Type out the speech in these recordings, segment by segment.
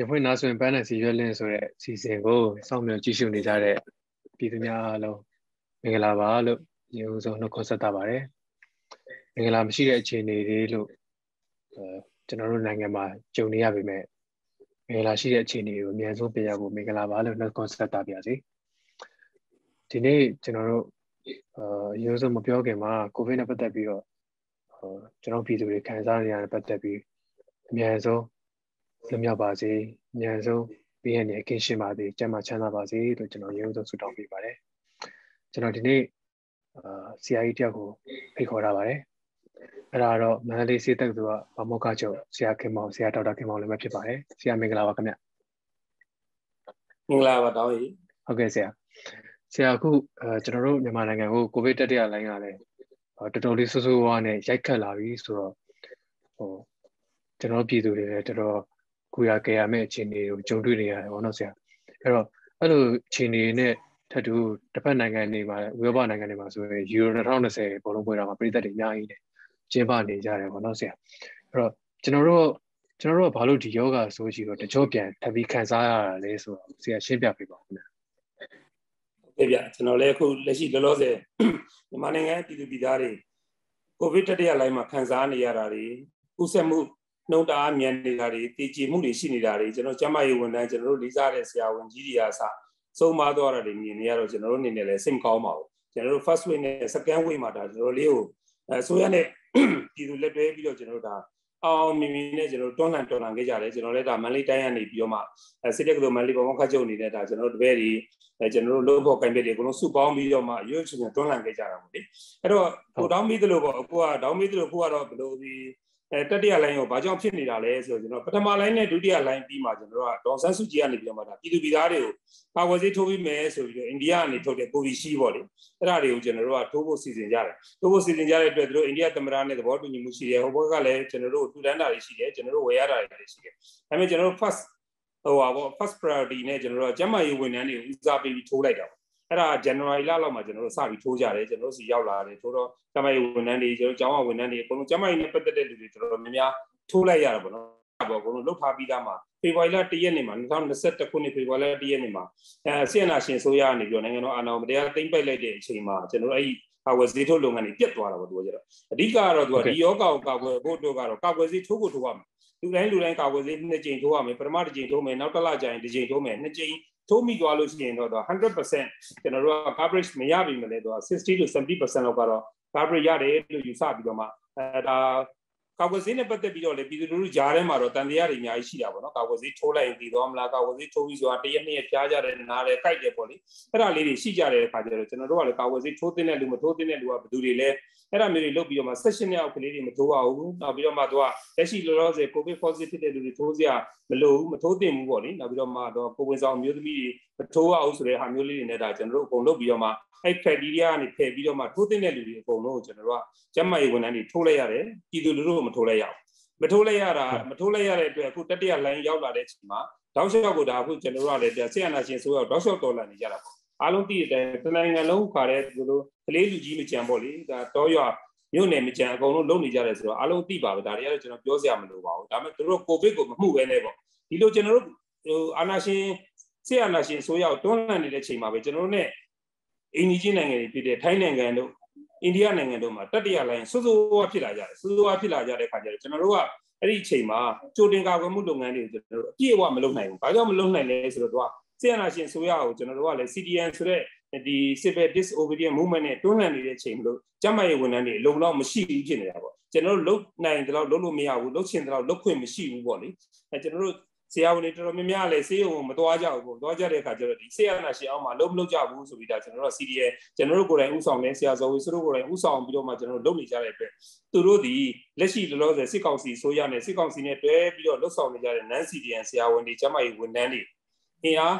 ရဖွင့်နာဆိုရင်ပန်းနဲ့စီရွက်လင်းဆိုတဲ့စီစဉ်ကိုစောင့်မျှော်ကြည့်ရှုနေကြတဲ့ပြည်သူများအားလုံးမင်္ဂလာပါလို့ရေဦးဆုံးနှုတ်ခွန်းဆက်တာပါတယ်မင်္ဂလာမရှိတဲ့အခြေအနေတွေလို့အဲကျွန်တော်တို့နိုင်ငံမှာကြုံနေရပေမဲ့မင်္ဂလာရှိတဲ့အခြေအနေကိုအများဆုံးပြရဖို့မင်္ဂလာပါလို့နှုတ်ခွန်းဆက်တာပါစေဒီနေ့ကျွန်တော်တို့အာရေဦးဆုံးမပြောခင်မှာကိုဗစ်နဲ့ပတ်သက်ပြီးတော့ကျွန်တော်ပြည်သူတွေခံစားနေရတဲ့ပတ်သက်ပြီးအများဆုံး လွတ်မြောက်ပါစေအများဆုံးပြီးရနေအကင်းရှင်းပါစေကျန်းမာချမ်းသာပါစေလို့ကျွန်တော်ရေဦးဆုံးဆုတောင်းပေးပါတယ်ကျွန်တော်ဒီနေ့အာဆရာကြီးတယောက်ကိုဖိတ်ခေါ်ထားပါတယ်အဲ့ဒါတော့မန္တလေးစေတက်ကသူကဗမောကချုပ်ဆရာခင်မောင်ဆရာဒေါက်တာခင်မောင်လည်းပဲဖြစ်ပါတယ်ဆရာမင်္ဂလာပါခင်ဗျမင်္ဂလာပါတောင်းကြီးဟုတ်ကဲ့ဆရာဆရာအခုအဲကျွန်တော်တို့မြန်မာနိုင်ငံကိုကိုဗစ်တတိယလိုင်းကလည်းတော်တော်လေးဆူဆူဝါးနဲ့ရိုက်ခတ်လာပြီဆိုတော့ဟိုကျွန်တော်ပြည်သူတွေလည်းတော်တော် ကိုရကြရမယ့်အခြေအနေကိုကြုံတွေ့နေရတယ်ဘောနော်ဆရာအဲ့တော့အဲ့လိုအခြေအနေနဲ့ထပ်တူတစ်ဖက်နိုင်ငံတွေမှာဥရောပနိုင်ငံတွေမှာဆိုရင်ယူရို2020ဘောလုံးပွဲတော်မှာပြည်သက်တွေအများကြီးနေကျင်းပနေကြတယ်ဘောနော်ဆရာအဲ့တော့ကျွန်တော်တို့ကျွန်တော်တို့ကဘာလို့ဒီယောဂဆိုရှိတော့တကြောပြန်ထပ်ပြီးခံစားရတာလဲဆိုတော့ဆရာရှင်းပြပေးပါဦးခင်ဗျဟုတ်ကဲ့ဗျကျွန်တော်လည်းအခုလက်ရှိလောလောဆယ်မြန်မာနိုင်ငံပြည်သူပြည်သားတွေကိုဗစ်တတိယလိုင်းမှာခံစားနေရတာတွေဥဆက်မှု နှုံတအားမြန်နေတာတွေတည်ကြည်မှုတွေရှိနေတာတွေကျွန်တော်ကျမရေးဝန်ထမ်းကျွန်တော်တို့လေးစားတဲ့ဆရာဝန်ကြီးတွေအားစစုံမသွားတာတွေမြင်နေရတော့ကျွန်တော်တို့အနေနဲ့လည်းစိတ်မကောင်းပါဘူးကျွန်တော်တို့ first wave နဲ့ second wave မှာဒါကျွန်တော်လေးကိုအစိုးရနဲ့ပြည်သူလက်တွဲပြီးတော့ကျွန်တော်တို့ဒါအောင်မြင်မြင်နဲ့ကျွန်တော်တို့တွန်းလှန်တွန်းလှန်ခဲ့ကြတယ်ကျွန်တော်လည်းဒါမန်လေးတိုင်းကနေပြီးတော့မှစစ်တက်ကတော်မန်လေးပေါ်မှာခတ်ချုပ်နေတဲ့ဒါကျွန်တော်တို့တပည့်တွေကျွန်တော်တို့လုံးဖို့ကင်ပက်တွေအကုန်လုံးစုပေါင်းပြီးတော့မှရွေးချယ်တွန်းလှန်ခဲ့ကြတာပေါ့လေအဲ့တော့ကိုတောင်းပြီးသလိုပေါ့အခုကတောင်းပြီးသလိုကိုကတော့ဘယ်လိုဒီ အဲတတိယလိုင်းကိုဘာကြောင့်ဖြစ်နေတာလဲဆိုတော့ကျွန်တော်ပထမလိုင်းနဲ့ဒုတိယလိုင်းပြီးမှကျွန်တော်တို့ကဒေါ်ဆန်းစုကြည်ကနေပြီးတော့မှဒါပြည်သူပြည်သားတွေကိုပါဝယ်စေးထိုးပြီးမယ်ဆိုပြီးတော့အိန္ဒိယကနေထုတ်တဲ့ကိုဗီရှိပေါ့လေအဲ့ဒါတွေကိုကျွန်တော်တို့ကထိုးဖို့စီစဉ်ကြတယ်ထိုးဖို့စီစဉ်ကြတဲ့အတွက်တို့အိန္ဒိယသမ္မတနဲ့သဘောတူညီမှုရှိတယ်ဟိုဘက်ကလည်းကျွန်တော်တို့ထူတန်းတာတွေရှိတယ်ကျွန်တော်တို့ဝယ်ရတာတွေရှိတယ်ဒါပေမဲ့ကျွန်တော်တို့ first ဟိုပါပေါ့ first priority နဲ့ကျွန်တော်တို့ကကျန်းမာရေးဝန်ထမ်းတွေကိုဦးစားပေးပြီးထိုးလိုက်တာပေါ့ အဲ့ဒါ January လလောက်မှာကျွန်တော်တို့စပြီးထိုးကြတယ်ကျွန်တော်တို့စီရောက်လာတယ်ထိုးတော့ကျမကြီးဝန်ထမ်းတွေကျွန်တော်ကျောင်းဝန်ထမ်းတွေအကုန်လုံးကျမကြီးနဲ့ပတ်သက်တဲ့လူတွေတော်တော်များများထိုးလိုက်ရတာပေါ့နော်ပေါ့အကုန်လုံးလုတ်ထားပြီးသားမှာဖေဖော်ဝါရီလ1ရက်နေ့မှာ2021ခုနှစ်ဖေဖော်ဝါရီလ1ရက်နေ့မှာအဲဆီယနာရှင်ဆိုရကနေပြီးတော့နိုင်ငံတော်အာဏာကိုတရားသိမ်းပိုက်လိုက်တဲ့အချိန်မှာကျွန်တော်တို့အဲ့ဒီကာကွယ်ဆေးထိုးလုပ်ငန်းတွေပြတ်သွားတာပေါ့သူကကျတော့အဓိကကတော့သူကဒီယောဂကိုကာကွယ်ဖို့တို့ကတော့ကာကွယ်ဆေးထိုးဖို့ထိုးရမယ်လူတိုင်းလူတိုင်းကာကွယ်ဆေးနှစ်ကြိမ်ထိုးရမယ်ပထမတစ်ကြိမ်ထိုးမယ်နောက်တစ်လကြာရင်တစ်ကြိမ်ထိုးမယ်နှစ်ကြိမ် ထိုးမိသွားလို့ရှိရင်တော့100%ကျွန်တော်တို့က coverage မရပြီမလဲတော့ 60to 70%လောက်ကတော့ coverage ရတယ်လို့ယူဆပြီးတော့မှအဲဒါ ကာကွယ်ဆေးနဲ့ပတ်သက်ပြီးတော့လေပြည်သူလူထုကြားထဲမှာတော့တန်တရားတွေအများကြီးရှိတာပေါ့နော်ကာကွယ်ဆေးထိုးလိုက်ရင်တည်သွားမလားကာကွယ်ဆေးထိုးပြီးဆိုတာတရက်နှစ်ရက်ဖျားကြတယ်နားတယ်ကြိုက်တယ်ပေါ့လေအဲ့ဒါလေးတွေရှိကြတဲ့အခါကျတော့ကျွန်တော်တို့ကလည်းကာကွယ်ဆေးထိုးတဲ့လူမထိုးတဲ့လူကဘယ်သူတွေလဲအဲ့ဒါမျိုးတွေလုပ်ပြီးတော့မှ session နဲ့အောက်ကလေးတွေမထိုးရဘူးနောက်ပြီးတော့မှသူကလက်ရှိလောလောဆယ် covid positive ဖြစ်တဲ့လူတွေထိုးစရာမလိုဘူးမထိုးသင့်ဘူးပေါ့လေနောက်ပြီးတော့မှတော့ကိုဝင်ဆောင်မျိုးသမီးတွေမထိုးရဘူးဆိုတဲ့ဟာမျိုးလေးတွေနဲ့ဒါကျွန်တော်တို့အကုန်လုပ်ပြီးတော့မှ အဲ့ criteria ကနေဖယ်ပြီးတော့မှထိုးသင့်တဲ့လူတွေအကုန်လုံးကိုကျွန်တော်တို့ကကျန်းမာရေးဝန်ထမ်းတွေထိုးလိုက်ရတယ်ပြည်သူလူထုကိုမထိုးလိုက်ရဘူးမထိုးလိုက်ရတာမထိုးလိုက်ရတဲ့အတွက်အခုတတိယလိုင်းရောက်လာတဲ့အချိန်မှာတောက်လျှောက်ကိုဒါအခုကျွန်တော်တို့ကလည်းဆရာနာရှင်ဆိုတော့တောက်လျှောက်တော်လာနေကြတာပေါ့အားလုံးသိတဲ့အတိုင်းတနိုင်ငံလုံးခါတဲ့ဒီလိုကလေးလူကြီးမကြံပေါ့လေဒါတောရွာမြို့နယ်မကြံအကုန်လုံးလုံနေကြတယ်ဆိုတော့အားလုံးသိပါပဲဒါတွေကတော့ကျွန်တော်ပြောစရာမလိုပါဘူးဒါပေမဲ့တို့ကိုဗစ်ကိုမမှုပဲနဲ့ပေါ့ဒီလိုကျွန်တော်တို့ဟိုအာနာရှင်ဆရာနာရှင်ဆိုရတွန်းလှန်နေတဲ့ချိန်မှာပဲကျွန်တော်တို့ ਨੇ အိန္ဒိချင်းနိုင်ငံတွေဖြစ်တဲ့ထိုင်းနိုင်ငံတို့အိန္ဒိယနိုင်ငံတို့မှာတတိယလိုင်းစိုးစိုးဝါဖြစ်လာကြတယ်စိုးစိုးဝါဖြစ်လာကြတဲ့ခါကျတော့ကျွန်တော်တို့ကအဲ့ဒီအချိန်မှာကြိုတင်ကာကွယ်မှုလုပ်ငန်းတွေကိုကျွန်တော်တို့အပြည့်အဝမလုပ်နိုင်ဘူး။ဘာကြောင့်မလုပ်နိုင်လဲဆိုတော့သူကဆီယနာရှင်ဆိုရကိုကျွန်တော်တို့ကလည်း CDN ဆိုတဲ့ဒီ civil disobedient movement နဲ့တွန်းလှန်နေတဲ့အချိန်မလို့ကျမရဲ့ဝန်ထမ်းတွေအလုံးလောက်မရှိဘူးဖြစ်နေတာပေါ့ကျွန်တော်တို့လုတ်နိုင်တယ်လို့လုတ်လို့မရဘူးလုတ်ချင်တယ်လို့လုတ်ခွင့်မရှိဘူးပေါ့လေအဲကျွန်တော်တို့ ဆရာဝန်တွေတော်တော်များများလည်းဆေးရုံကိုမသွားကြဘူးပေါ့သွားကြတဲ့အခါကျတော့ဒီဆေးရနာရှင်အောင်မှာလုံးမလုပ်ကြဘူးဆိုပြီးဒါကျွန်တော်တို့ CDA ကျွန်တော်တို့ကိုယ်တိုင်ဥဆောင်နေဆရာဇော်ဝေသူတို့ကိုယ်တိုင်ဥဆောင်ပြီးတော့မှကျွန်တော်တို့လုပ်နေကြတဲ့အတွက်သူတို့ဒီလက်ရှိလောလောဆယ်စစ်ကောင်စီဆိုရနဲ့စစ်ကောင်စီနဲ့တွဲပြီးတော့လှုပ်ဆောင်နေကြတဲ့ non CDN ဆရာဝန်တွေကျမကြီးဝန်ထမ်းတွေအင်အား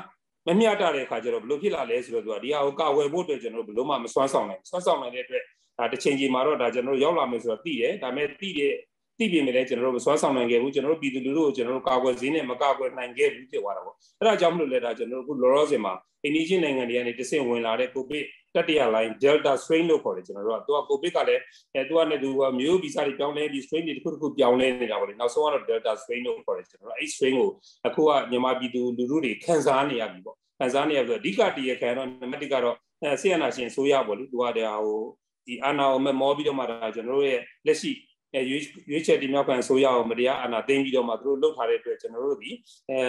မမျှတတဲ့အခါကျတော့ဘလို့ဖြစ်လာလဲဆိုတော့သူကဒီဟာကိုကာဝယ်ဖို့အတွက်ကျွန်တော်တို့ဘလို့မှမစွမ်းဆောင်နိုင်စွမ်းဆောင်နိုင်တဲ့အတွက်ဒါတစ်ချိန်ချိန်မှာတော့ဒါကျွန်တော်တို့ရောက်လာမယ်ဆိုတော့သိတယ်ဒါပေမဲ့သိတဲ့ သိပြင်လည်းကျွန်တော်တို့မစွမ်းဆောင်နိုင်ခဲ့ဘူးကျွန်တော်တို့ပြည်သူလူထုကိုကျွန်တော်တို့ကာကွယ်ဈေးနဲ့မကာကွယ်နိုင်ခဲ့ဘူးဖြစ်သွားတာပေါ့အဲ့ဒါကြောင့်မလို့လဲဒါကျွန်တော်တို့အခုလောလောဆယ်မှာအိန္ဒိယနိုင်ငံတွေကနေတဆင့်ဝင်လာတဲ့ကိုဗစ်တတိယ line delta strain လို့ခေါ်တယ်ကျွန်တော်တို့ကသူက covid ကလည်းအဲသူကလည်းသူကမျိုးဗီဇတွေပြောင်းလဲပြီး strain တွေတစ်ခုတစ်ခုပြောင်းလဲနေတာပေါ့လေနောက်ဆုံးကတော့ delta strain လို့ခေါ်တယ်ကျွန်တော်တို့အဲ့ strain ကိုအခုကမြန်မာပြည်သူလူထုတွေခံစားနေရပြီပေါ့ခံစားနေရပြီးတော့အဓိကတည်ရခံတော့နံပါတ်1ကတော့ဆီယနာရှင်ဆိုရပေါ့လေသူကတည်းဟိုဒီအာနာကိုမမောပြီးတော့မှဒါကျွန်တော်တို့ရဲ့လက်ရှိ အဲရွေးရွေးချယ်တင်မြှောက်ခံဆိုရအောင်မတရားအာဏာသိမ်းပြီးတော့မှသူတို့လှုပ်ထားတဲ့အတွက်ကျွန်တော်တို့ဒီအဲ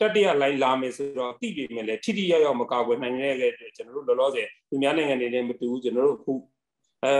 တတိယလိုင်းလာမယ်ဆိုတော့တိပြမယ်လေထိထိရောက်ရောက်မကာကွယ်နိုင်တဲ့အတွက်ကျွန်တော်တို့လောလောဆယ်သူများနိုင်ငံတွေနဲ့မတူဘူးကျွန်တော်တို့ခုအဲ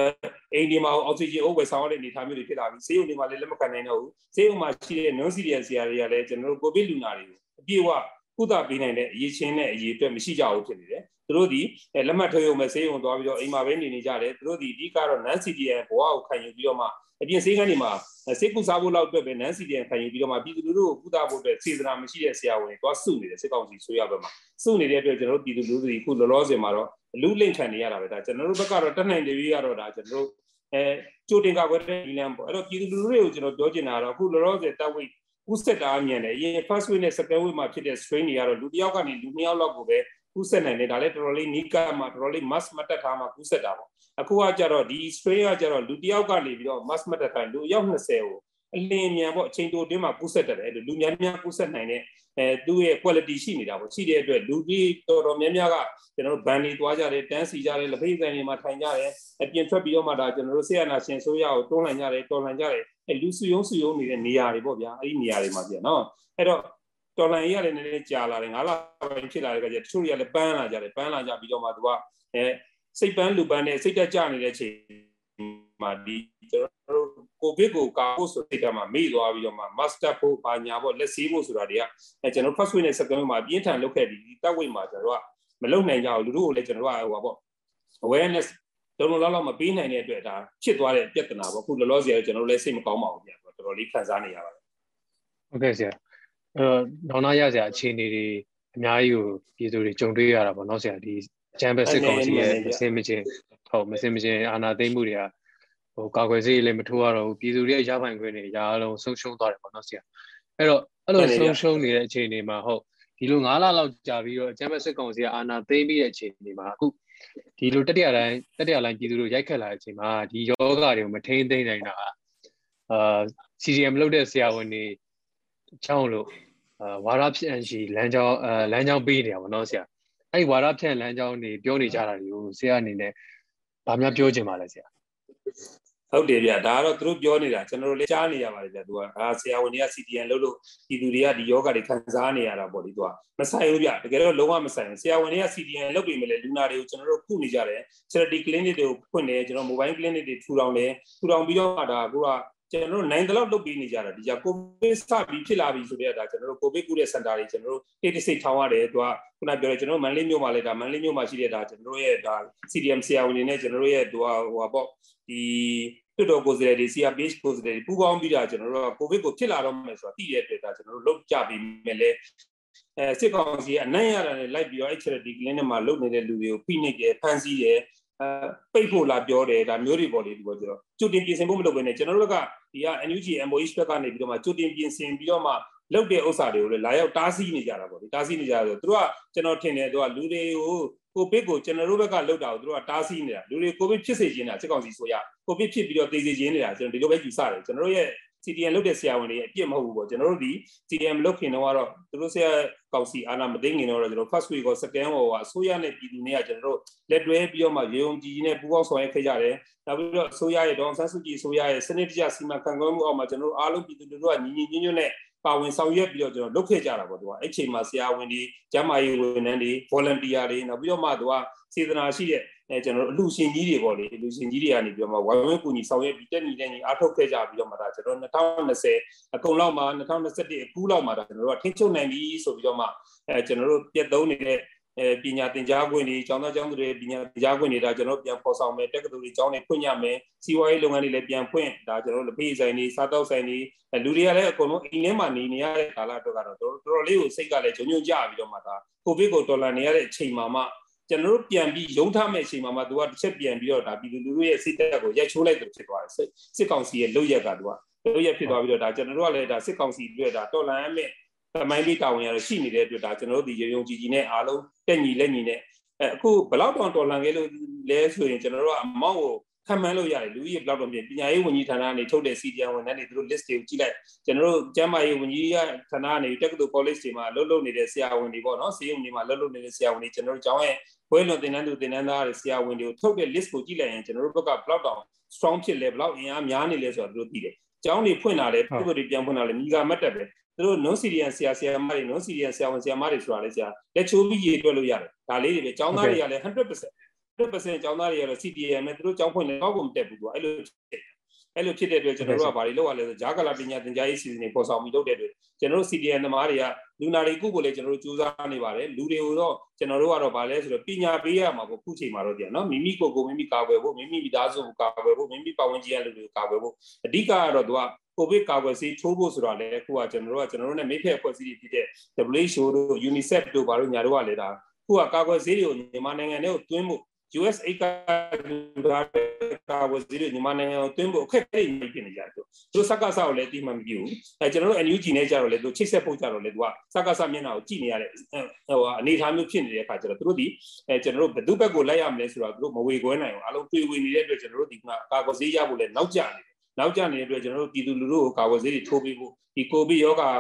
အိန္ဒိယမှာအောက်ဆီဂျင်အိုးဝယ်ဆောင်ရတဲ့အနေအထားမျိုးတွေဖြစ်လာပြီဆေးရုံတွေမှာလည်းလက်မခံနိုင်တော့ဘူးဆေးရုံမှာရှိတဲ့ non serious ဆရာတွေကလည်းကျွန်တော်တို့ကိုဗစ်လူနာတွေကိုအပြည့်အဝ ကုသပေးနိုင်တဲ့အရေးချင်းနဲ့အရေးအတွက်မရှိကြဘူးဖြစ်နေတယ်သူတို့ဒီလက်မှတ်ထုတ်ရုံပဲဆေးရုံသွားပြီးတော့အိမ်မှာပဲနေနေကြတယ်သူတို့ဒီအဓိကတော့ non CDN ဘဝကိုခံယူပြီးတော့မှအပြင်ဆေးခန်းတွေမှာဆေးကုစားဖို့လောက်အတွက်ပဲ non CDN ခံယူပြီးတော့မှပြည်သူလူထုကိုကုသဖို့အတွက်စေတနာမရှိတဲ့ဆရာဝန်တွေသွားစုနေတယ်စစ်ကောင်စီဆိုရဘက်မှာစုနေတဲ့အတွက်ကျွန်တော်တို့ပြည်သူလူထုတွေခုလောလောဆယ်မှာတော့လူလင့်ခံနေရတာပဲဒါကျွန်တော်တို့ဘက်ကတော့တက်နိုင်တယ်ပြီးကတော့ဒါကျွန်တော်တို့အဲကြိုတင်ကာကွယ်တဲ့ဒီလမ်းပေါ့အဲ့တော့ပြည်သူလူထုတွေကိုကျွန်တော်ပြောချင်တာကတော့အခုလောလောဆယ်တပ်ဝိတ် ကူးစက်တာအမြင်နဲ့အရင် first wave နဲ့ second wave မှာဖြစ်တဲ့ strain တွေကတော့လူတစ်ယောက်ကနေလူနှစ်ယောက်လောက်ကိုပဲကူးစက်နိုင်တယ်ဒါလည်းတော်တော်လေးနီးကပ်မှာတော်တော်လေး mask မတက်ထားမှာကူးစက်တာပေါ့အခုကကြတော့ဒီ strain ကကြတော့လူတစ်ယောက်ကနေပြီးတော့ mask မတက်ထားလူယောက်20ကိုအလင်းမြန်ပေါ့အချိန်တိုအတွင်းမှာကူးစက်တယ်အဲ့လိုလူများများကူးစက်နိုင်တဲ့အဲသူ့ရဲ့ quality ရှိနေတာပေါ့ရှိတဲ့အတွက်လူကြီးတော်တော်များများကကျွန်တော်တို့ဘန်တွေသွားကြတယ်တန်းစီကြတယ်လက်ဖေးဆိုင်တွေမှာထိုင်ကြတယ်အပြင်ထွက်ပြီးတော့မှဒါကျွန်တော်တို့ဆေးရနာရှင်ဆိုးရကိုတွန်းလှန်ကြတယ်တော်လှန်ကြတယ် အဲလူစုယုံစုယုံနေတဲ့နေရာတွေပေါ့ဗျာအဲ့ဒီနေရာတွေမှာပြန်နော်အဲ့တော့တော်လှန်ရေးရတယ်နည်းနည်းကြာလာတယ်ငါးလပိုင်းဖြစ်လာတဲ့အခါကျတချို့တွေကလည်းပန်းလာကြတယ်ပန်းလာကြပြီးတော့မှသူကအဲစိတ်ပန်းလူပန်းနဲ့စိတ်တက်ကြနေတဲ့အချိန်မှာဒီကျွန်တော်တို့ကိုဗစ်ကိုကာဖို့ဆိုစိတ်ဓာတ်မှာမေ့သွားပြီးတော့မှ master ဖို့ဘာညာပေါ့လက်ဆေးဖို့ဆိုတာတွေကအဲကျွန်တော် first week နဲ့ second week မှာပြင်းထန်လုပ်ခဲ့ပြီးတက်ဝိတ်မှာကျွန်တော်တို့ကမလုပ်နိုင်ကြဘူးလူတို့ကိုလည်းကျွန်တော်တို့ကဟိုပါပေါ့ awareness လုံးလုံးလောက်လောက်မပေးနိုင်တဲ့အတွက်ဒါဖြစ်သွားတဲ့ပြဿနာပေါ့အခုလောလောဆယ်ကျွန်တော်တို့လည်းစိတ်မကောင်းပါဘူးပြန်တော်တော်လေးခံစားနေရပါတယ်ဟုတ်ကဲ့ဆရာအဲတော့နောက်နာရဆရာအခြေအနေတွေအများကြီးကိုပြည်သူတွေကြုံတွေ့ရတာပေါ့နော်ဆရာဒီဂျမ်ဘက်စစ်ကောင်စီရဲ့မစင်မချင်းဟုတ်မစင်မချင်းအာဏာသိမ်းမှုတွေကဟိုကာကွယ်ဆေးလည်းမထိုးရတော့ဘူးပြည်သူတွေရပိုင်ခွင့်တွေရာလုံးဆုံးရှုံးသွားတယ်ပေါ့နော်ဆရာအဲ့တော့အဲ့လိုဆုံးရှုံးနေတဲ့အခြေအနေမှာဟုတ်ဒီလို9လလောက်ကြာပြီးတော့ဂျမ်ဘက်စစ်ကောင်စီကအာဏာသိမ်းပြီးတဲ့အခြေအနေမှာအခု ဒီလိုတတိယတိုင်းတတိယလိုင်းပြည်သူတို့ရိုက်ခတ်လာတဲ့အချိန်မှာဒီယောဂတွေကိုမထိန်းသိမ်းနိုင်တာအာ CDM လုပ်တဲ့ဆရာဝန်တွေအကြောင်းလို့အာဝါရဖြန့်ရှိလမ်းကြောင်းအာလမ်းကြောင်းပေးနေတာပေါ့နော်ဆရာအဲ့ဒီဝါရဖြန့်လမ်းကြောင်းတွေပြောနေကြတာတွေကိုဆရာအနေနဲ့ဗာများပြောချင်ပါလဲဆရာ ဟုတ်တယ်ဗျဒါကတော့သူတို့ပြောနေတာကျွန်တော်တို့လည်းကြားနေရပါတယ်ဗျသူကအာဆရာဝန်တွေက CDN လုပ်လို့ဒီလူတွေကဒီယောဂတွေခံစားနေရတာပေါ့ဒီသူကမဆိုင်ဘူးဗျတကယ်တော့လုံးဝမဆိုင်ဘူးဆရာဝန်တွေက CDN လုပ်ပြီးမလဲလူနာတွေကိုကျွန်တော်တို့ခုနေကြတယ် charity clinic တွေကိုဖွင့်တယ်ကျွန်တော် mobile clinic တွေထူထောင်တယ်ထူထောင်ပြီးတော့ဒါကကျွန်တော်တို့နိုင်တဲ့လောက်လုပ်ပေးနေကြတာဒီကကိုဗစ်စပြီးဖြစ်လာပြီဆိုတဲ့ဒါကျွန်တော်တို့ကိုဗစ်ကုတဲ့စင်တာတွေကျွန်တော်တို့တိတ်တိတ်ထောင်ရတယ်သူကခုနပြောတယ်ကျွန်တော်တို့မန္တလေးမြို့မှာလည်းဒါမန္တလေးမြို့မှာရှိတဲ့ဒါကျွန်တော်တို့ရဲ့ဒါ CDM ဆရာဝန်တွေနဲ့ကျွန်တော်တို့ရဲ့သူကဟိုပါပေါ့ ဒီတွတ်တော်ကိုယ်စားလှယ်တွေ CRPH ကိုယ်စားလှယ်တွေပူးပေါင်းပြီးတာကျွန်တော်တို့ကကိုဗစ်ကိုဖြစ်လာတော့မယ်ဆိုတာသိတဲ့အတွက်ဒါကျွန်တော်တို့လုပ်ကြပြီးမယ်လေအဲစစ်ကောင်စီအနိုင်ရတာနဲ့လိုက်ပြီးတော့ charity clinic မှာလုပ်နေတဲ့လူတွေကိုဖိနှိပ်တယ်ဖမ်းဆီးတယ်အဲပိတ်ဖို့လာပြောတယ်ဒါမျိုးတွေပေါ့လေဒီပေါ်ကျတော့ကြိုတင်ပြင်ဆင်ဖို့မလုပ်ဘဲနဲ့ကျွန်တော်တို့ကဒီက NUG MOH ဘက်ကနေပြီးတော့မှကြိုတင်ပြင်ဆင်ပြီးတော့မှ လုပ်တဲ့ဥစ္စာတွေကိုလည်းလာရောက်တားဆီးနေကြတာပေါ့လေတားဆီးနေကြတယ်သူတို့ကကျွန်တော်ထင်တယ်သူကလူတွေကိုကိုဗစ်ကိုကျွန်တော်တို့ဘက်ကလောက်တာကိုသူတို့ကတားဆီးနေတာလူတွေကိုဗစ်ဖြစ်စေခြင်းတာစစ်ကောင်စီဆိုရကိုဗစ်ဖြစ်ပြီးတော့သိစေခြင်းနေတာကျွန်တော်ဒီလိုပဲယူဆတယ်ကျွန်တော်တို့ရဲ့ CDM လုပ်တဲ့ဆရာဝန်တွေအပြစ်မဟုတ်ဘူးပေါ့ကျွန်တော်တို့ဒီ CDM လုပ်ခင်တော့ကတော့သူတို့ဆရာကောင်စီအာဏာမသိငင်တော့ကျွန်တော် first week ကို second ဟောအစိုးရနဲ့ပြည်သူနဲ့ကျွန်တော်တို့လက်တွဲပြီးတော့မှရေုံကြည်နဲ့ပူးပေါင်းဆောင်ရွက်ခဲ့ကြတယ်နောက်ပြီးတော့အစိုးရရဲ့ဒေါန်ဆန်းစုကြည်အစိုးရရဲ့စနစ်တကျစီမံခန့်ခွဲမှုအောက်မှာကျွန်တော်တို့အားလုံးပြည်သူတို့ကညီညီညွတ်ညွတ်နဲ့ ပါဝင်ဆောင်ရွက်ပြီးတော့ကျွန်တော်လုပ်ခဲ့ကြတာပေါ့သူကအဲ့ချိန်မှာဆရာဝန်တွေကျန်းမာရေးဝန်ထမ်းတွေ volunteer တွေနောက်ပြီးတော့မှသူကစေတနာရှိတဲ့အဲကျွန်တော်တို့အလူရှင်ကြီးတွေပေါ့လေအလူရှင်ကြီးတွေကနေပြီးတော့မှဝိုင်းဝန်းကူညီဆောင်ရွက်ပြီးတက်ညီတဲ့ညီအားထုတ်ခဲ့ကြပြီးတော့မှဒါကျွန်တော်2020အကုန်လောက်မှာ2021အခုလောက်မှာဒါကျွန်တော်တို့ကထင်းချုပ်နိုင်ပြီဆိုပြီးတော့မှအဲကျွန်တော်တို့ပြက်သုံးနေတဲ့ အဲပညာသင်ကြားခွင့်တွေကျောင်းသားကျောင်းသူတွေပညာသင်ကြားခွင့်တွေဒါကျွန်တော်ပြန်ဖော်ဆောင်မယ်တက္ကသိုလ်တွေကျောင်းတွေဖွင့်ရမယ်စီးပွားရေးလုပ်ငန်းတွေလည်းပြန်ဖွင့်ဒါကျွန်တော်တို့လက်ဖေးဆိုင်တွေစားတောက်ဆိုင်တွေလူတွေကလည်းအကုန်လုံးအိမ်ထဲမှာနေနေရတဲ့ကာလတော့ကတော့တော်တော်လေးကိုစိတ်ကလည်းဂျုံဂျုံကြပြီးတော့မှဒါကိုဗစ်ကိုတော်လှန်နေရတဲ့အချိန်မှာမှကျွန်တော်တို့ပြန်ပြီးရုံထားမဲ့အချိန်မှာမှသူကတစ်ချက်ပြန်ပြီးတော့ဒါပြည်သူလူထုရဲ့စိတ်တက်ကိုရိုက်ချိုးလိုက်တယ်ဖြစ်သွားတယ်စစ်ကောင်စီရဲ့လုပ်ရက်ကသူကလုပ်ရက်ဖြစ်သွားပြီးတော့ဒါကျွန်တော်တို့ကလည်းဒါစစ်ကောင်စီတွေဒါတော်လန်မဲ့ သမိုင်းလေးတာဝန်ရတော့ရှိနေတဲ့အတွက်ဒါကျွန်တော်တို့ဒီရုံကြည်ကြည်နဲ့အားလုံးတက်ညီလက်ညီနဲ့အဲအခုဘယ်လောက်တောင်တော်လှန်ခဲ့လို့လဲဆိုရင်ကျွန်တော်တို့ကအမောက်ကိုခံမှန်းလို့ရတယ်လူကြီးဘယ်လောက်တော့ပြင်ပညာရေးဝန်ကြီးဌာနကနေထုတ်တဲ့ CDN ဝန်ထမ်းတွေသူတို့ list တွေကိုကြည့်လိုက်ကျွန်တော်တို့ကျန်းမာရေးဝန်ကြီးဌာနကနေတက္ကသိုလ် college တွေမှာလှုပ်လှုပ်နေတဲ့ဆရာဝန်တွေပေါ့နော်ဆေးရုံတွေမှာလှုပ်လှုပ်နေတဲ့ဆရာဝန်တွေကျွန်တော်တို့ကျောင်းရဲ့ဘွဲလွန်သင်တန်းသူသင်တန်းသားတွေဆရာဝန်တွေကိုထုတ်တဲ့ list ကိုကြည့်လိုက်ရင်ကျွန်တော်တို့ဘက်ကဘယ်လောက်တောင် strong ဖြစ်လဲဘယ်လောက်အင်အားများနေလဲဆိုတာသူတို့သိတယ်ကျောင်းတွေဖွင့်လာတယ်ပြုတ်တွေပြန်ဖွင့်လာတယ်မိဂါမတ်တက်ပဲ သူတို့ non CDN ဆရာဆရာမတွေ non CDN ဆရာဝန်ဆရာမတွေဆိုတာလေဆရာလက်ချိုးပြီးရေတွက်လို့ရတယ်ဒါလေးတွေပဲကျောင်းသားတွေကလည်း100% 100%ကျောင်းသားတွေကတော့ CDM နဲ့သူတို့ကျောင်းဖွင့်လည်းတော့ကိုမတက်ဘူးသူကအဲ့လိုအဲ့လိုဖြစ်တဲ့အတွက်ကျွန်တော်တို့ကဘာတွေလုပ်ရလဲဆိုဂျာကလာပညာသင်ကြားရေးစီစဉ်တွေပေါ်ဆောင်ပြီးလုပ်တဲ့အတွက်ကျွန်တော်တို့ CDM သမားတွေကလူနာတွေကုဖို့လည်းကျွန်တော်တို့စူးစမ်းနေပါတယ်လူတွေကိုတော့ကျွန်တော်တို့ကတော့ဗာလဲဆိုတော့ပညာပေးရမှာပေါ့ခုချိန်မှာတော့ကြာနော်မိမိကိုယ်ကိုမိမိကာကွယ်ဖို့မိမိမိသားစုကိုကာကွယ်ဖို့မိမိပတ်ဝန်းကျင်ရဲ့လူတွေကိုကာကွယ်ဖို့အဓိကကတော့သူက ကိုဗစ်ကာကွယ်ဆေးထိုးဖို့ဆိုတာလည်းအခုကကျွန်တော်တို့ကကျွန်တော်တို့နဲ့မိဖက်အဖွဲ့အစည်းတွေဖြစ်တဲ့ WHO တို့ UNICEF တို့ဘာလို့ညာတို့ကလည်းဒါခုကကာကွယ်ဆေးတွေကိုမြန်မာနိုင်ငံထဲကိုတွင်းဖို့ USA ကဒါကာဝစီရမြန်မာနိုင်ငံကိုတွင်းဖို့အခက်အခဲတွေဖြစ်နေကြတယ်သူတို့စက္ကစကိုလည်းတိမှမပြုဘူးအဲကျွန်တော်တို့ NUG နဲ့ကြတော့လေသူချိတ်ဆက်ဖို့ကြတော့လေသူကစက္ကစမျက်နှာကိုကြည့်နေရတဲ့ဟိုအနေအထားမျိုးဖြစ်နေတဲ့အခါကျတော့သူတို့ဒီအဲကျွန်တော်တို့ဘယ်သူဘက်ကိုလိုက်ရမလဲဆိုတော့သူတို့မဝေခွဲနိုင်ဘူးအလုံးတွေ့ဝေနေတဲ့အတွက်ကျွန်တော်တို့ဒီကကာကွယ်ဆေးရဖို့လည်းနောက်ကျနေတယ် နောက်ကျနေတဲ့အတွက်ကျွန်တော်တို့ပြည်သူလူထုကိုကာကွယ်ဆေးတွေထိုးပေးဖို့ဒီကိုဗစ်ရောဂါ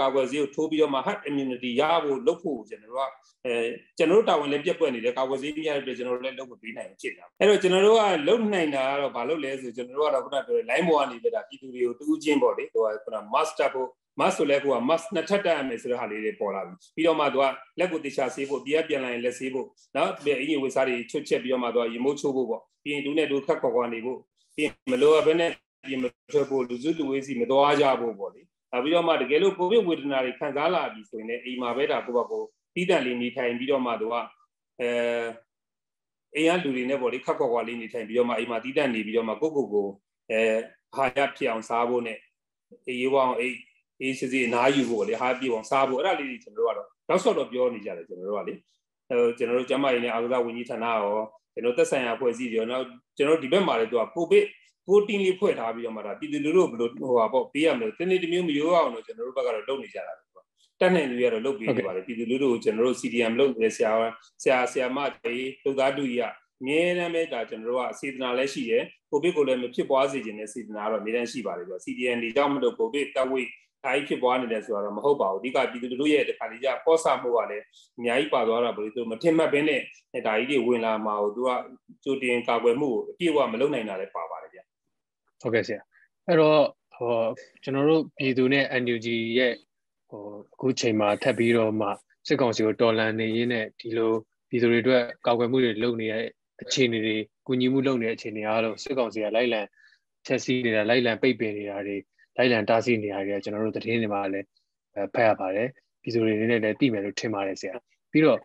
ကာကွယ်ဆေးကိုထိုးပြီးတော့မှ herd immunity ရဖို့လုပ်ဖို့ကျွန်တော်တို့ကအဲကျွန်တော်တို့တာဝန်လည်းပြက်ကွက်နေတယ်ကာကွယ်ဆေးပြရတဲ့အတွက်ကျွန်တော်တို့လည်းလုပ်မပေးနိုင်ဘူးဖြစ်တာအဲ့တော့ကျွန်တော်တို့ကလုပ်နိုင်တာကတော့ဘာလုပ်လဲဆိုကျွန်တော်တို့ကတော့ခုနပြောတဲ့ line ပေါ်ကနေပြတာပြည်သူတွေကိုတူးချင်းပေါ့လေဟိုကခုန master ဖို့ mask ဆိုလဲကိုက mask နှစ်ထပ်တက်ရမယ်ဆိုတဲ့ဟာလေးတွေပေါ်လာပြီပြီးတော့မှသူကလက်ကိုတေချာဆေးဖို့ပြက်ပြန်လာရင်လက်ဆေးဖို့နော်အင်ကြီးဝေစားတွေချွတ်ချက်ပြီးတော့မှသူကရေမိုးချိုးဖို့ပေါ့ပြီးရင်ဒူးနဲ့ဒူးခက်ခွာခွာနေဖို့ပြီးရင်မလိုအပ်ဘဲနဲ့ ပြင်မထွက်ဖို့လူစုလူဝေးစီမသွားကြဖို့ပေါ့လေနောက်ပြီးတော့မှတကယ်လို့ကိုဗစ်ဝေဒနာတွေခံစားလာပြီဆိုရင်လည်းအိမ်မှာပဲဒါကိုယ့်ဘက်ကိုတီးတန့်လေးနေထိုင်ပြီးတော့မှသူကအဲအိမ်ကလူတွေနဲ့ပေါ့လေခက်ခွက်ခွာလေးနေထိုင်ပြီးတော့မှအိမ်မှာတီးတန့်နေပြီးတော့မှကိုယ့်ကိုယ်ကိုအဲဟာရဖြစ်အောင်စားဖို့နဲ့အေးရောအောင်အေးအေးစစ်စစ်အနားယူဖို့လေဟာပြည့်အောင်စားဖို့အဲ့ဒါလေးတွေကျွန်တော်တို့ကတော့တောက်လျှောက်တော့ပြောနေကြတယ်ကျွန်တော်တို့ကလေအဲကျွန်တော်တို့ကျမကြီးနဲ့အာကစားဝန်ကြီးဌာနရောကျွန်တော်သက်ဆိုင်ရာဖွဲ့စည်းရောနောက်ကျွန်တော်ဒီဘက်မှာလည်းသူကကိုဗစ် ကိုတင်းလေးဖွဲ့ထားပြီးတော့မှဒါပြည်သူလူထုဘယ်လိုဟိုပါပေါ့ပေးရမလို့တနေ့တစ်မျိုးမရိုးအောင်တော့ကျွန်တော်တို့ဘက်ကတော့လုပ်နေကြတာပေါ့တက်နိုင်လူရတော့လုပ်ပေးနေပါတယ်ပြည်သူလူထုကိုကျွန်တော်တို့ CDM လုပ်နေတဲ့ဆရာဆရာဆရာမတွေလူသားတူကြီးကအမြဲတမ်းပဲဒါကျွန်တော်တို့ကစေတနာလည်းရှိတယ်ကိုဗစ်ကိုလည်းမဖြစ်ပွားစေခြင်းနဲ့စေတနာတော့အမြဲတမ်းရှိပါတယ်ပြော CDM တွေကြောင့်မလို့ကိုဗစ်တဝိတ်အားဖြစ်ပွားနေတယ်ဆိုတော့မဟုတ်ပါဘူးအဓိကပြည်သူလူထုရဲ့တခါလေးကြပေါ်ဆမှုကလည်းအများကြီးပါသွားတာပေါ့လေသူမထင်မှတ်ဘဲနဲ့ဒါကြီးတွေဝင်လာမှာကိုသူကကြိုတင်ကာကွယ်မှုကိုအပြည့်အဝမလုပ်နိုင်တာလည်းပါပါတယ်ဗျ ဟုတ်ကဲ့ဆရာအဲ့တော့ဟောကျွန်တော်တို့ပြည်သူနဲ့ NUG ရဲ့ဟိုအခုချိန်မှာထပ်ပြီးတော့မှစစ်ကောင်စီကိုတော်လှန်နေရင်းနဲ့ဒီလိုပြည်သူတွေအတွက်ကာကွယ်မှုတွေလုပ်နေတဲ့အခြေအနေတွေကူညီမှုလုပ်နေတဲ့အခြေအနေအားလုံးစစ်ကောင်စီကလိုက်လံချက်စီးနေတာလိုက်လံပိတ်ပင်နေတာတွေလိုက်လံတားဆီးနေတာတွေကကျွန်တော်တို့သတင်းတွေမှာလည်းဖတ်ရပါတယ်ပြည်သူတွေနေနဲ့လည်းသိမယ်လို့ထင်ပါတယ်ဆရာပြီးတော့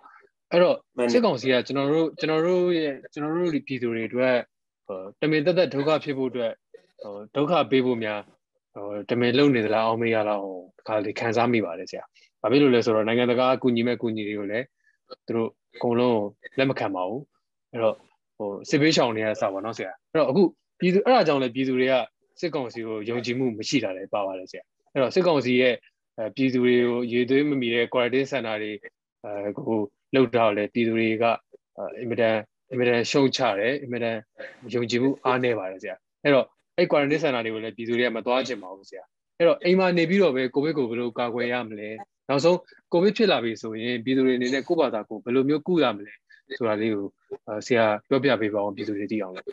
အဲ့တော့စစ်ကောင်စီကကျွန်တော်တို့ကျွန်တော်တို့ရဲ့ကျွန်တော်တို့ပြည်သူတွေအတွက်ဟိုတမင်သက်သက်ဒုက္ခဖြစ်ဖို့အတွက် ဟိုဒုက္ခပေးဖို့များဟိုတမင်လုံနေသလားအောင်မေးရလားဟိုတခါလေခံစားမိပါတယ်ဆရာ။ဘာဖြစ်လို့လဲဆိုတော့နိုင်ငံတကာအကူအညီမဲ့အကူအညီတွေကိုလည်းသူတို့အကုန်လုံးလက်မခံပါဘူး။အဲ့တော့ဟိုစစ်ပေးရှောင်နေရတာပါနော်ဆရာ။အဲ့တော့အခုပြည်သူအဲ့ဒါကြောင့်လည်းပြည်သူတွေကစစ်ကောင်စီကိုယုံကြည်မှုမရှိတာလည်းပါပါတယ်ဆရာ။အဲ့တော့စစ်ကောင်စီရဲ့ပြည်သူတွေကိုရေသွေးမမီတဲ့ quarantine center တွေအဲကိုလောက်တော့လေပြည်သူတွေကအင်မတန်အင်မတန်ရှုံချတယ်အင်မတန်ယုံကြည်မှုအားနည်းပါတယ်ဆရာအဲ့တော့ အဲ့ quarantine center တွေကိုလည်းပြည်သူတွေကမသွားချင်ပါဘူးဆရာအဲ့တော့အိမ်မှာနေပြီးတော့ပဲကိုဗစ်ကိုဘယ်လိုကာကွယ်ရမလဲနောက်ဆုံးကိုဗစ်ဖြစ်လာပြီဆိုရင်ပြည်သူတွေအနေနဲ့ကိုယ့်ဘာသာကိုဘယ်လိုမျိုးကုရမလဲဆိုတာလေးကိုဆရာပြောပြပေးပါအောင်ပြည်သူတွေသိအောင်လို့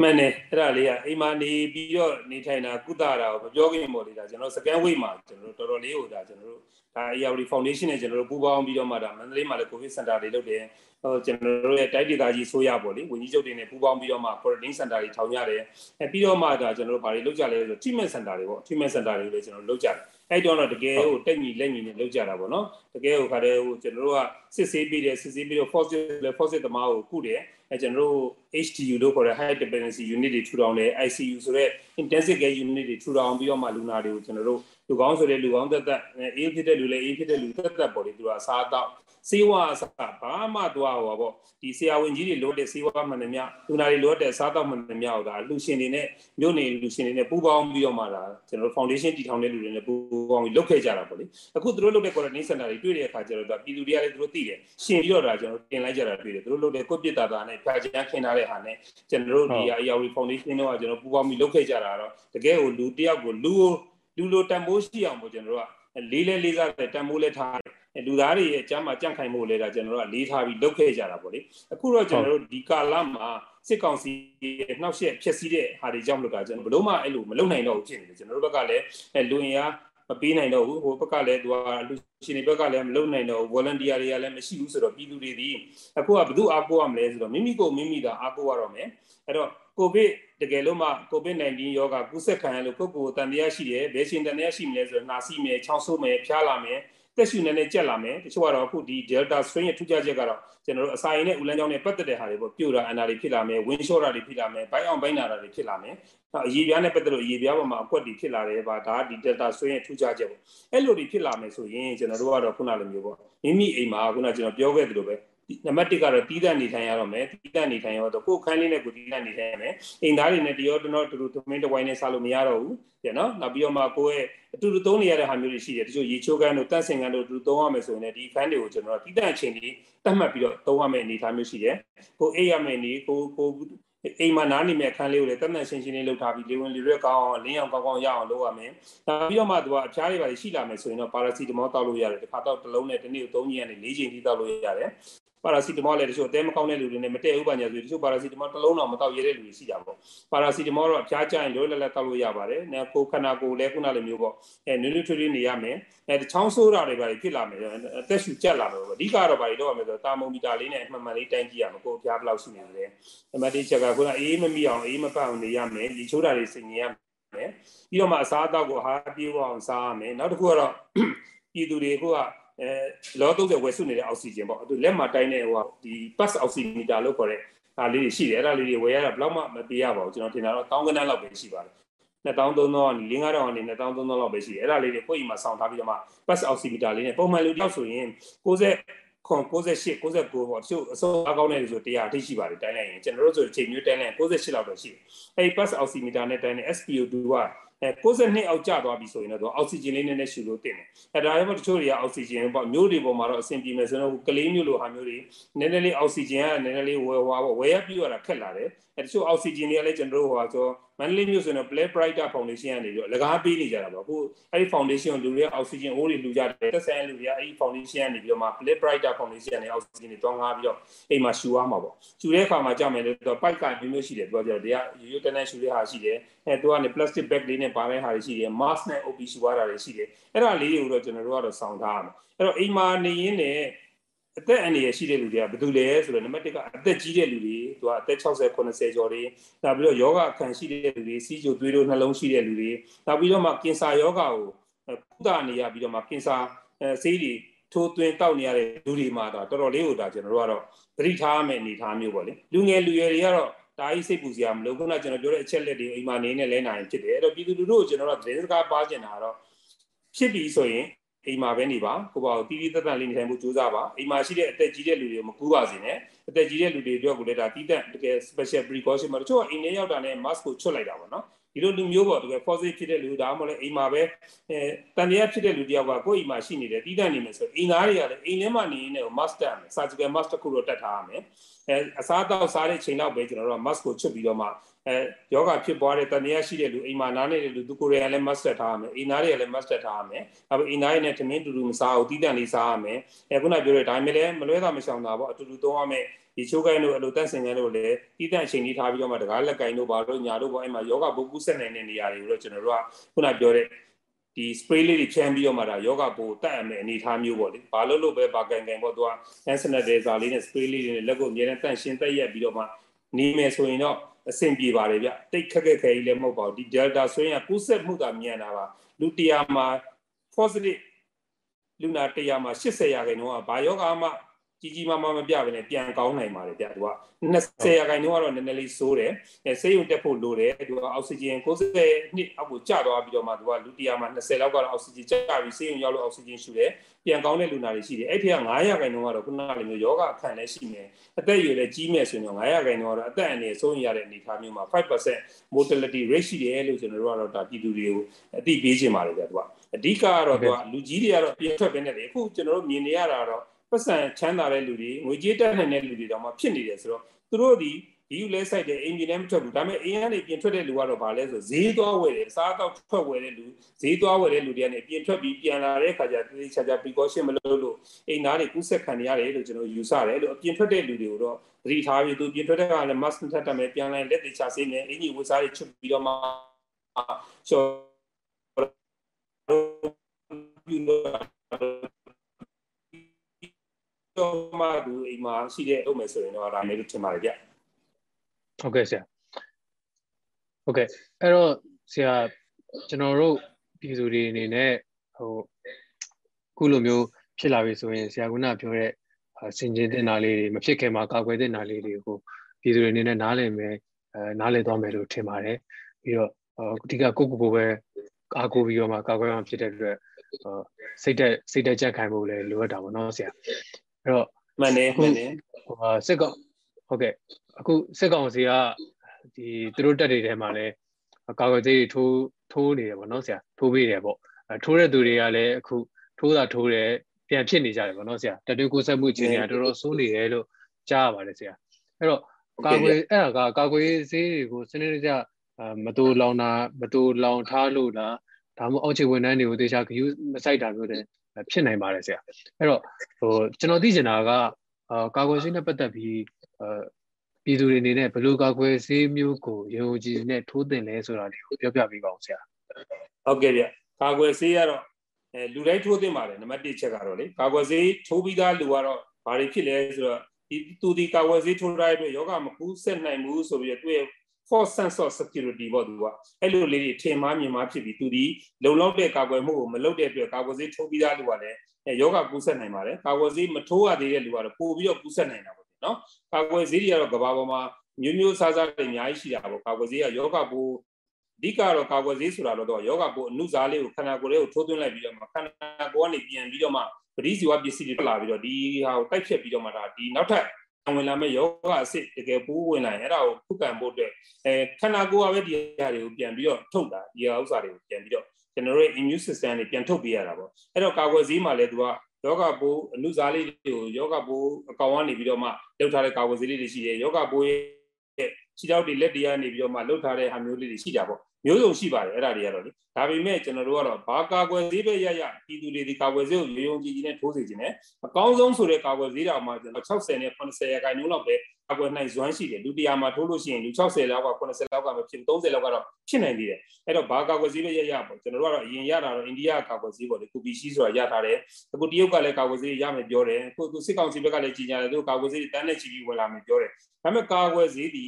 မှန်တယ်အဲ့ဒါလေးကအိမ်မှာနေပြီးတော့နေထိုင်တာကုသတာကိုမပြောခင်ပေါ့လေဒါကျွန်တော်စကန်ဝိတ်မှာကျွန်တော်တော်တော်လေးကိုဒါကျွန်တော်တို့ဒါ ARD Foundation နဲ့ကျွန်တော်တို့ပူးပေါင်းပြီးတော့မှဒါမန္တလေးမှာလည်း COVID Center တွေလုပ်တယ်ဟိုကျွန်တော်တို့ရဲ့တိုက်ဒေသကြီးဆိုရပေါ့လေဝန်ကြီးချုပ်တွေနဲ့ပူးပေါင်းပြီးတော့မှ quarantine center တွေထောင်ရတယ်အဲပြီးတော့မှဒါကျွန်တော်တို့ဘာတွေလုပ်ကြလဲဆိုတော့ treatment center တွေပေါ့ treatment center တွေလည်းကျွန်တော်တို့လုပ်ကြတယ် အဲ့တော့တော့တကယ်ဟိုတက်ညီလက်ညီနဲ့လုပ်ကြတာပေါ့နော်တကယ်ဟိုခါတည်းဟိုကျွန်တော်တို့ကစစ်ဆေးပြီးတယ်စစ်ဆေးပြီးတော့ force လေ force တမားကိုကုတယ်အဲကျွန်တော်တို့ HTU လို့ခေါ်တဲ့ high dependency unit တွေထူထောင်တယ် ICU ဆိုတဲ့ intensive care unit တွေထူထောင်ပြီးတော့မှလူနာတွေကိုကျွန်တော်တို့လူကောင်းဆိုတဲ့လူကောင်းသက်သက်အေးဖြစ်တဲ့လူလည်းအေးဖြစ်တဲ့လူသက်သက်ပေါ့လေသူကအစားအသောက် စေဝါအစဘာမှသွားဟောပေါ့ဒီဆရာဝန်ကြီးတွေလိုတဲ့စေဝါမှန်တယ်မြလူနာတွေလိုတဲ့စားတော့မှန်တယ်မြဟောဒါလူရှင်တွေနဲ့မြို့နေလူရှင်တွေနဲ့ပူးပေါင်းပြီးတော့မှဒါကျွန်တော် foundation တည်ထောင်တဲ့လူတွေနဲ့ပူးပေါင်းပြီးလုပ်ခဲ့ကြတာပေါ့လေအခုသူတို့လုပ်တဲ့ quarantine center တွေတွေ့တဲ့အခါကျတော့ဒါပြည်သူတွေကလည်းသူတို့သိတယ်ရှင်ပြီးတော့ဒါကျွန်တော်တင်လိုက်ကြတာတွေ့တယ်သူတို့လုပ်တဲ့ကိုပြစ်တာတာနဲ့ဖြာချမ်းခင်းထားတဲ့ဟာနဲ့ကျွန်တော်တို့ဒီ ARI foundation တော့ကျွန်တော်ပူးပေါင်းပြီးလုပ်ခဲ့ကြတာတော့တကယ်ကိုလူတယောက်ကိုလူလူလိုတန်ဖိုးရှိအောင်ပေါ့ကျွန်တော်တို့က လေးလဲလေးစားတယ်တန်ဖိုးလဲထားတယ်လူသားတွေရဲ့အကြမ်းမှာကြန့်ခိုင်မှုလဲတာကျွန်တော်တို့ကလေးထားပြီးလုပ်ခဲ့ကြတာပေါ့လေအခုတော့ကျွန်တော်တို့ဒီကာလမှာစစ်ကောင်စီရဲ့နှောက်ယှက်ဖြစ်စည်းတဲ့ဟာတွေကြောင့်လို့ကကျွန်တော်ဘလို့မှအဲ့လိုမလုပ်နိုင်တော့ဘူးဖြစ်နေတယ်ကျွန်တော်တို့ဘက်ကလည်းလူရင်အားမပေးနိုင်တော့ဘူးဟိုဘက်ကလည်းသူကလူရှင်တွေဘက်ကလည်းမလုပ်နိုင်တော့ဘူး volunteer တွေကလည်းမရှိဘူးဆိုတော့ပြည်သူတွေဒီအခုကဘယ်သူအားကိုးရမလဲဆိုတော့မိမိကိုမိမိသာအားကိုးရတော့မယ်အဲ့တော့ကိုဗစ် တကယ်လို့မှကိုဗစ် -19 ရောဂါကူးစက်ခံရလို့ကိုယ့်ကိုယ်တန်တရားရှိတယ်ဘယ်ရှင်တန်တရားရှိမလဲဆိုတော့နှာစီးမယ်ချောင်းဆိုးမယ်ဖျားလာမယ်တက်ရှူနေနဲ့ကြက်လာမယ်တချို့ကတော့အခုဒီ Delta strain ရဲ့ထူးခြားချက်ကတော့ကျွန်တော်တို့အစာရင်နဲ့ဦးလန်းကြောင်းနဲ့ပတ်သက်တဲ့ဟာတွေပေါ့ပြိုတာအန်တာတွေဖြစ်လာမယ်ဝင်းလျှော့တာတွေဖြစ်လာမယ်ဘိုင်းအောင်ဘိုင်းနာတာတွေဖြစ်လာမယ်အရေးပြားနဲ့ပတ်သက်လို့အရေးပြားပေါ်မှာအကွက်တွေဖြစ်လာတယ်ပါဒါဒီ Delta strain ရဲ့ထူးခြားချက်ပေါ့အဲ့လိုတွေဖြစ်လာမယ်ဆိုရင်ကျွန်တော်တို့ကတော့ခုနလိုမျိုးပေါ့မိမိအိမ်မှာခုနကျွန်တော်ပြောခဲ့သလိုပဲ နံပါတ်1ကတော့တီးတန့်နေထိုင်ရတော့မယ်တီးတန့်နေထိုင်ရတော့ကိုယ်ခန်းလေးနဲ့ကိုတီးတန့်နေထိုင်ရမယ်အိမ်သားတွေနဲ့တရောတနောတူတူသမင်းတဝိုင်းနဲ့စားလို့မရတော့ဘူးပြန်နော်နောက်ပြီးတော့မှကိုယ့်ရဲ့အတူတူသုံးနေရတဲ့ဟာမျိုးတွေရှိတယ်တချို့ရေချိုးကန်းတို့တန့်စင်ကန်းတို့အတူတူသုံးရမယ်ဆိုရင်ဒီခန်းတွေကိုကျွန်တော်တီးတန့်အချိန်ကြီးတတ်မှတ်ပြီးတော့သုံးရမယ်အနေအထားမျိုးရှိတယ်ကိုအိပ်ရမယ်နေကိုကိုအိမ်မှာနားနေမဲ့အခန်းလေးကိုလည်းတတ်မှတ်ရှင်းရှင်းလေးလုပ်ထားပြီးလေဝင်လေရွက်ကောင်းအောင်လင်းအောင်ကောင်းကောင်းရအောင်လုပ်ရမယ်။နောက်ပြီးတော့မှသူကအဖျားတွေပါရှိလာမယ်ဆိုရင်တော့ပါရာစီတမောတောက်လို့ရတယ်။တစ်ခါတော့တစ်လုံးနဲ့တစ်နေ့ကို၃ချိန်ကနေ၄ချိန်ထိတောက်လို့ရတယ် ပါရာစီတမောလည်းတချို့အသေးမကောင်းတဲ့လူတွေနဲ့မတည့်ဘူးပါညာဆိုတချို့ပါရာစီတမောတစ်လုံးတော့မတောက်ရတဲ့လူတွေရှိကြပါပေါ့ပါရာစီတမောတော့အဖျားကျရင်လွယ်လွယ်လက်တောက်လို့ရပါတယ်။နော်ကိုခန္ဓာကိုယ်လည်းခုနလိုမျိုးပေါ့အဲနွေးနွေးထွေးထွေးနေရမယ်။အဲချောင်းဆိုးတာတွေပါဖြစ်လာမယ်အသက်ရှူကျက်လာမယ်ပေါ့အဓိကတော့ပါတော့ရမယ်ဆိုတာမုံမီတာလေးနဲ့အမှန်မှန်လေးတိုင်းကြည့်ရမယ်ကိုအဖျားဘယ်လောက်ရှိနေလဲ။အမတိချက်ကခုနအေးမမိအောင်အေးမပတ်အောင်နေရမယ်။ဒီချိုးတာတွေစင်ရင်ရမယ်။ပြီးတော့မှအစားအသောက်ကိုအားပြေးအောင်စားရမယ်။နောက်တစ်ခုကတော့ပြည်သူတွေက အဲလော30ဝယ်စုနေတဲ့အောက်ဆီဂျင်ပေါ့သူလက်မှာတိုင်းတဲ့ဟိုဒီ pass oximeter လို့ခေါ်တဲ့အားလေးတွေရှိတယ်အဲ့ဒါလေးတွေဝယ်ရတာဘယ်တော့မှမပေးရပါဘူးကျွန်တော်ထင်တာတော့တောင်းကနန်းလောက်ပဲရှိပါတယ်2300ကနေ5000ကနေ2300လောက်ပဲရှိတယ်အဲ့ဒါလေးတွေကိုယ့်အိမ်မှာစောင့်ထားပြီးတော့မှ pass oximeter လေးနဲ့ပုံမှန်လူတယောက်ဆိုရင်60ခွန်68 69ပေါ့တချို့အစိုးအကောင်းတဲ့လူဆို100အထိရှိပါတယ်တိုင်းလိုက်ရင်ကျွန်တော်တို့ဆိုချိန်မျိုးတိုင်းလိုက်68လောက်တော့ရှိတယ်အဲဒီ pass oximeter နဲ့တိုင်းတဲ့ SpO2 က အဲ62အောက်ကျသွားပြီဆိုရင်တော့အောက်ဆီဂျင်လေးနည်းနည်းရှူလို့တင်တယ်အဲဒါလည်းပေါ့တချို့တွေကအောက်ဆီဂျင်ပေါ့မျိုးတွေပေါ်မှာတော့အဆင်ပြေမယ်ဆိုတော့ကလေးမျိုးလိုဟာမျိုးတွေနည်းနည်းလေးအောက်ဆီဂျင်ကနည်းနည်းလေးဝယ်ဟွာပေါ့ဝယ်ရပြရတာခက်လာတယ် အဲတချို့အောက်ဆီဂျင်တွေကလည်းကျွန်တော်တို့ဟွာဆိုမန္တလေးမြို့ဆိုရင် Play Brighter Foundation ကနေပြီးတော့လကားပေးနေကြတာပေါ့အခုအဲ့ဒီ foundation ကိုလူတွေအောက်ဆီဂျင်အိုးတွေလူကြတယ်တက်ဆိုင်လူတွေကအဲ့ဒီ foundation ကနေပြီးတော့မှ Play Brighter Foundation ကနေအောက်ဆီဂျင်တွေတွန်းကားပြီးတော့အိမ်မှာရှူရမှာပေါ့ရှူတဲ့အခါမှာကြောက်မယ်လို့တော့ pipe ကမျိုးမျိုးရှိတယ်ပြောကြတယ်တရားရိုးရိုးတန်းတန်းရှူတဲ့ဟာရှိတယ်အဲသူကနေ plastic bag လေးနဲ့ပါတဲ့ဟာတွေရှိတယ် mask နဲ့ OP ရှူရတာတွေရှိတယ်အဲ့ဒါလေးတွေကိုတော့ကျွန်တော်တို့ကတော့စောင့်ထားရမယ်အဲ့တော့အိမ်မှာနေရင်းနဲ့ အသက်အန္တရာယ်ရှိတဲ့လူတွေကဘယ်သူလဲဆိုတော့နံပါတ်1ကအသက်ကြီးတဲ့လူတွေသူကအသက်60 80ကျော်တွေနောက်ပြီးတော့ယောဂအခန့်ရှိတဲ့လူတွေစီးကြိုသွေးတို့နှလုံးရှိတဲ့လူတွေနောက်ပြီးတော့မှကင်ဆာယောဂကိုကုသနေရပြီးတော့မှကင်ဆာဆေးတွေထိုးသွင်းတောက်နေရတဲ့လူတွေမှာတော့တော်တော်လေးကိုဒါကျွန်တော်တို့ကတော့သတိထားမယ်အနေထားမျိုးပေါ့လေလူငယ်လူရွယ်တွေကတော့ဒါကြီးစိတ်ပူစရာမလိုခုနကကျွန်တော်ပြောတဲ့အချက်လက်တွေအိမ်မှာနေနေလဲနိုင်ဖြစ်တယ်အဲ့တော့ပြည်သူလူထုကိုကျွန်တော်တို့သတင်းစကားပါကျင်တာတော့ဖြစ်ပြီဆိုရင် အိမ်မှာပဲနေပါကိုပေါ့တီးတီးတက်တက်လေးနေထိုင်ဖို့ကြိုးစားပါအိမ်မှာရှိတဲ့အသက်ကြီးတဲ့လူတွေကိုမကူးပါစေနဲ့အသက်ကြီးတဲ့လူတွေအတွက်ကိုလည်းဒါတီးတက်တကယ် special precaution မှာတချို့ကအိမ်ထဲရောက်တာနဲ့ mask ကိုချွတ်လိုက်တာပေါ့နော်ဒီလိုလူမျိုးပေါ့တကယ် positive ဖြစ်တဲ့လူဒါမှမဟုတ်လည်းအိမ်မှာပဲအဲတန်တရားဖြစ်တဲ့လူတယောက်ကကိုယ့်အိမ်မှာရှိနေတယ်တီးတက်နေမယ်ဆိုအိမ်သားတွေကလည်းအိမ်ထဲမှာနေနေကို mask တက်မယ် surgical mask တစ်ခုတော့တက်ထားရမယ်အဲအစားအသောက်စားတဲ့ချိန်တော့ပဲကျွန်တော်တို့က mask ကိုချွတ်ပြီးတော့မှ အဲယောဂဖြစ်ပွားတဲ့တန်တရားရှိတဲ့လူအိမ်မှာနားနေတဲ့လူသူကိုယ်တိုင်လည်း master ထားရမယ်အိမ်သားတွေကလည်း master ထားရမယ်အခုအိမ်သားတွေနဲ့ထမင်းတူတူမစားဘူးတီးတန့်လေးစားရမယ်အဲခုနပြောတဲ့ဒါမှလည်းမလွဲတာမရှောင်တာပေါ့အတူတူသုံးရမယ်ဒီချိုးကိုင်းတို့အလိုတက်ဆင်ကိုင်းတို့လည်းတီးတန့်အချိန်ကြီးထားပြီးတော့မှတကားလက်ကိုင်းတို့ဘာလို့ညာတို့ပေါ့အဲ့မှာယောဂဘုကူးဆက်နိုင်တဲ့နေရာတွေကိုတော့ကျွန်တော်တို့ကခုနပြောတဲ့ဒီ spray လေးတွေဖြန်းပြီးတော့မှဒါယောဂပိုတက်ရမယ်အနေထားမျိုးပေါ့လေဘာလို့လို့ပဲဘာကန်ကန်ပေါ့သူက hand sanitizer လေးနဲ့ spray လေးတွေနဲ့လက်ကိုအမြဲတမ်းတန့်ရှင်းတက်ရက်ပြီးတော့မှနေမယ်ဆိုရင်တော့ အဆင်ပြေပါတယ်ဗျတိတ်ခက်ခက်ခဲကြီးလည်းမဟုတ်ပါဘူးဒီ delta ဆွေးရကူးစက်မှုကမြန်တာပါလူတရာမှာ positive လူနာတရာမှာ80ရာခိုင်နှုန်းကဘာယောဂမှ ကြီးကြီးမားမားမပြဘဲနဲ့ပြန်ကောင်းနိုင်ပါတယ်ဗျသူက20ရာခိုင်နှုန်းကတော့နည်းနည်းလေးစိုးတယ်အဲဆေးရုံတက်ဖို့လိုတယ်သူကအောက်ဆီဂျင်90နှစ်အောက်ကိုကျသွားပြီးတော့မှသူကလူတရာမှာ20လောက်ကတော့အောက်ဆီဂျင်ကျပြီးဆေးရုံရောက်လို့အောက်ဆီဂျင်ရှူတယ်ပြန်ကောင်းတဲ့လူနာတွေရှိတယ်အဲ့ထက်က9ရာခိုင်နှုန်းကတော့ခုနကလိုမျိုးယောဂအခန့်လည်းရှိမယ်အသက်အရွယ်လည်းကြီးမယ်ဆိုရင်တော့9ရာခိုင်နှုန်းကတော့အသက်အန္တရာယ်စိုးရိမ်ရတဲ့အနေအထားမျိုးမှာ5% mortality rate ရှိတယ်လို့ကျွန်တော်တို့ကတော့ဒါပြည်သူတွေကိုအသိပေးခြင်းပါတယ်ဗျသူကအဓိကကတော့သူကလူကြီးတွေကတော့ပြင်ထွက်ပဲနေတယ်အခုကျွန်တော်တို့မြင်နေရတာတော့ ပတ်စံချမ်းသာတဲ့လူတွေငွေကြေးတက်နိုင်တဲ့လူတွေတောင်မှဖြစ်နေတယ်ဆိုတော့သူတို့ဒီဒီယူလဲဆိုင်တဲ့အိမ်ကြီးလည်းမထွက်ဘူးဒါပေမဲ့အိမ်ကနေပြင်ထွက်တဲ့လူကတော့ဗာလဲဆိုဈေးသွားဝယ်တယ်စားတော့ထွက်ဝယ်တဲ့လူဈေးသွားဝယ်တဲ့လူတွေကနေပြင်ထွက်ပြီးပြန်လာတဲ့အခါကျသေသေးချာချာ precaution မလုပ်လို့အိမ်သားတွေကူးဆက်ခံနေရတယ်လို့ကျွန်တော်ယူဆတယ်လို့အပြင်ထွက်တဲ့လူတွေကိုတော့သတိထားပြီးသူပြင်ထွက်တဲ့ကလည်း mask ထပ်တတ်မယ်ပြန်လာလက်သေးချဆေးမယ်အင်ကြီးဝတ်စားတွေချွတ်ပြီးတော့မှချောပြုလို့ တော့မှသူအိမ်မှာရှိတဲ့လုပ်မယ်ဆိုရင်တော့ဒါလည်းထင်ပါတယ်ကြဟုတ်ကဲ့ဆရာဟုတ်ကဲ့အဲ့တော့ဆရာကျွန်တော်တို့ပြည်သူတွေအနေနဲ့ဟိုခုလိုမျိုးဖြစ်လာပြီဆိုရင်ဆရာကပြောတဲ့စင်ကျင်တင်တာလေးတွေမဖြစ်ခင်မှာကာကွယ်တင်တာလေးတွေကိုပြည်သူတွေအနေနဲ့နားလည်မယ်အဲနားလည်သွားမယ်လို့ထင်ပါတယ်ပြီးတော့အဓိကကိုကိုကိုပဲကာကိုပြီးတော့မှကာကွယ်အောင်ဖြစ်တဲ့အတွက်စိတ်သက်စိတ်သက်ကြက်ခံဖို့လည်းလိုအပ်တာပေါ့နော်ဆရာ အဲ့တော့မှန်တယ်မှန်တယ်ဟိုစစ်ကောင်ဟုတ်ကဲ့အခုစစ်ကောင်စီကဒီသူတို့တက်တွေထဲမှာလည်းကာကွယ်သေးထိုးထိုးနေတယ်ပေါ့နော်ဆရာထိုးပေးတယ်ပေါ့ထိုးတဲ့သူတွေကလည်းအခုထိုးတာထိုးတယ်ပြန်ဖြစ်နေကြတယ်ပေါ့နော်ဆရာတတူကိုဆက်မှုချင်းကတော်တော်ဆိုးနေတယ်လို့ကြားရပါတယ်ဆရာအဲ့တော့ကာကွယ်အဲ့ဒါကကာကွယ်ဆေးတွေကိုစနစ်တကျမတူလောင်တာမတူလောင်ထားလို့လားဒါမှမဟုတ်အောက်ခြေဝန်ထမ်းတွေကိုတေချာဂယူမဆိုင်တာမျိုးတွေ ဖြစ်နိုင်ပါတယ်ဆရာအဲ့တော့ဟိုကျွန်တော်သိချင်တာကအာကာကွယ်ဆေးနဲ့ပတ်သက်ပြီးအာပြည်သူတွေအနေနဲ့ဘယ်လိုကာကွယ်ဆေးမျိုးကိုရုံကြည်နဲ့ထိုးတင်လဲဆိုတာလေးကိုပြောပြပေးပါဦးဆရာဟုတ်ကဲ့ဗျကာကွယ်ဆေးကတော့အဲလူတိုင်းထိုးတင်ပါတယ်နံပါတ်1ချက်ကတော့လေကာကွယ်ဆေးထိုးပြီးသားလူကတော့ဘာတွေဖြစ်လဲဆိုတော့ဒီသူဒီကာကွယ်ဆေးထိုးထားတဲ့အတွက်ယောဂမကူးဆက်နိုင်ဘူးဆိုပြီးတော့သူ့ရဲ့ false sense of security ပေါ့သူကအဲ့လိုလေးတွေထင်မှားမြင်မှားဖြစ်ပြီးသူဒီလုံလောက်တဲ့ကာကွယ်မှုကိုမလုပ်တဲ့အတွက်ကာကွယ်ဆေးထိုးပြီးသားလူကလည်းယောဂကူးဆက်နိုင်ပါတယ်ကာကွယ်ဆေးမထိုးရသေးတဲ့လူကတော့ပို့ပြီးတော့ကူးဆက်နိုင်တာပေါ့နော်ကာကွယ်ဆေးတွေကတော့ကဘာပေါ်မှာမျိုးမျိုးစားစားတွေအများကြီးရှိတာပေါ့ကာကွယ်ဆေးကယောဂပိုးအဓိကတော့ကာကွယ်ဆေးဆိုတာတော့ယောဂပိုးအနုစားလေးကိုခန္ဓာကိုယ်လေးကိုထိုးသွင်းလိုက်ပြီးတော့မှခန္ဓာကိုယ်ကနေပြန်ပြီးတော့မှပရိစီဝပစ္စည်းတွေထွက်လာပြီးတော့ဒီဟာကိုတိုက်ဖြတ်ပြီးတော့မှဒါဒီနောက်ထပ် ဝင်လာမဲ့ယောဂအစစ်တကယ်ပိုးဝင်လာရင်အဲ့ဒါကိုခုခံဖို့အတွက်အဲခန္ဓာကိုယ်ကပဲဒီအရာတွေကိုပြန်ပြီးတော့ထုတ်တာဒီဥစ္စာတွေကိုပြန်ပြီးတော့ကျွန်တော်တို့ immune system တွေပြန်ထုတ်ပေးရတာပေါ့အဲ့တော့ကာကွယ်ဆေးမှာလည်းသူကယောဂပိုးအနုစားလေးတွေကိုယောဂပိုးအကောင်ကနေပြီးတော့မှလောက်ထားတဲ့ကာကွယ်ဆေးလေးတွေရှိတယ်ယောဂပိုးရဲ့ခြေထောက်တွေလက်တွေကနေပြီးတော့မှလောက်ထားတဲ့ဟာမျိုးလေးတွေရှိတာပေါ့ မျိုးစုံရှိပါတယ်အဲ့ဒါတွေကတော့လေဒါပေမဲ့ကျွန်တော်တို့ကတော့ဘာကာကွယ်ဆေးပဲရရပြည်သူတွေဒီကာကွယ်ဆေးကိုရုံကြည်ကြည်နဲ့ထိုးစေခြင်းနဲ့အကောင်းဆုံးဆိုတဲ့ကာကွယ်ဆေးတောင်မှကျွန်တော်60နဲ့80ရာခိုင်နှုန်းလောက်ပဲ ကာကွယ်နိုင်စွမ်းရှိတယ်လူတရားမှာထိုးလို့ရှိရင်လူ60လောက်က80လောက်ကမဖြစ်30လောက်ကတော့ဖြစ်နိုင်သေးတယ်အဲ့တော့ဘာကာကွယ်ဆေးပဲရရပေါ့ကျွန်တော်တို့ကတော့အရင်ရတာတော့အိန္ဒိယကာကွယ်ဆေးပေါ့လေကူပီရှိဆိုတာရထားတယ်အခုတရုတ်ကလည်းကာကွယ်ဆေးရမယ်ပြောတယ်အခုသူစစ်ကောင်စီဘက်ကလည်းကြီးညာတယ်သူကာကွယ်ဆေးတန်းနဲ့ချီပြီးဝင်လာမယ်ပြောတယ်ဒါပေမဲ့ကာကွယ်ဆေးဒီ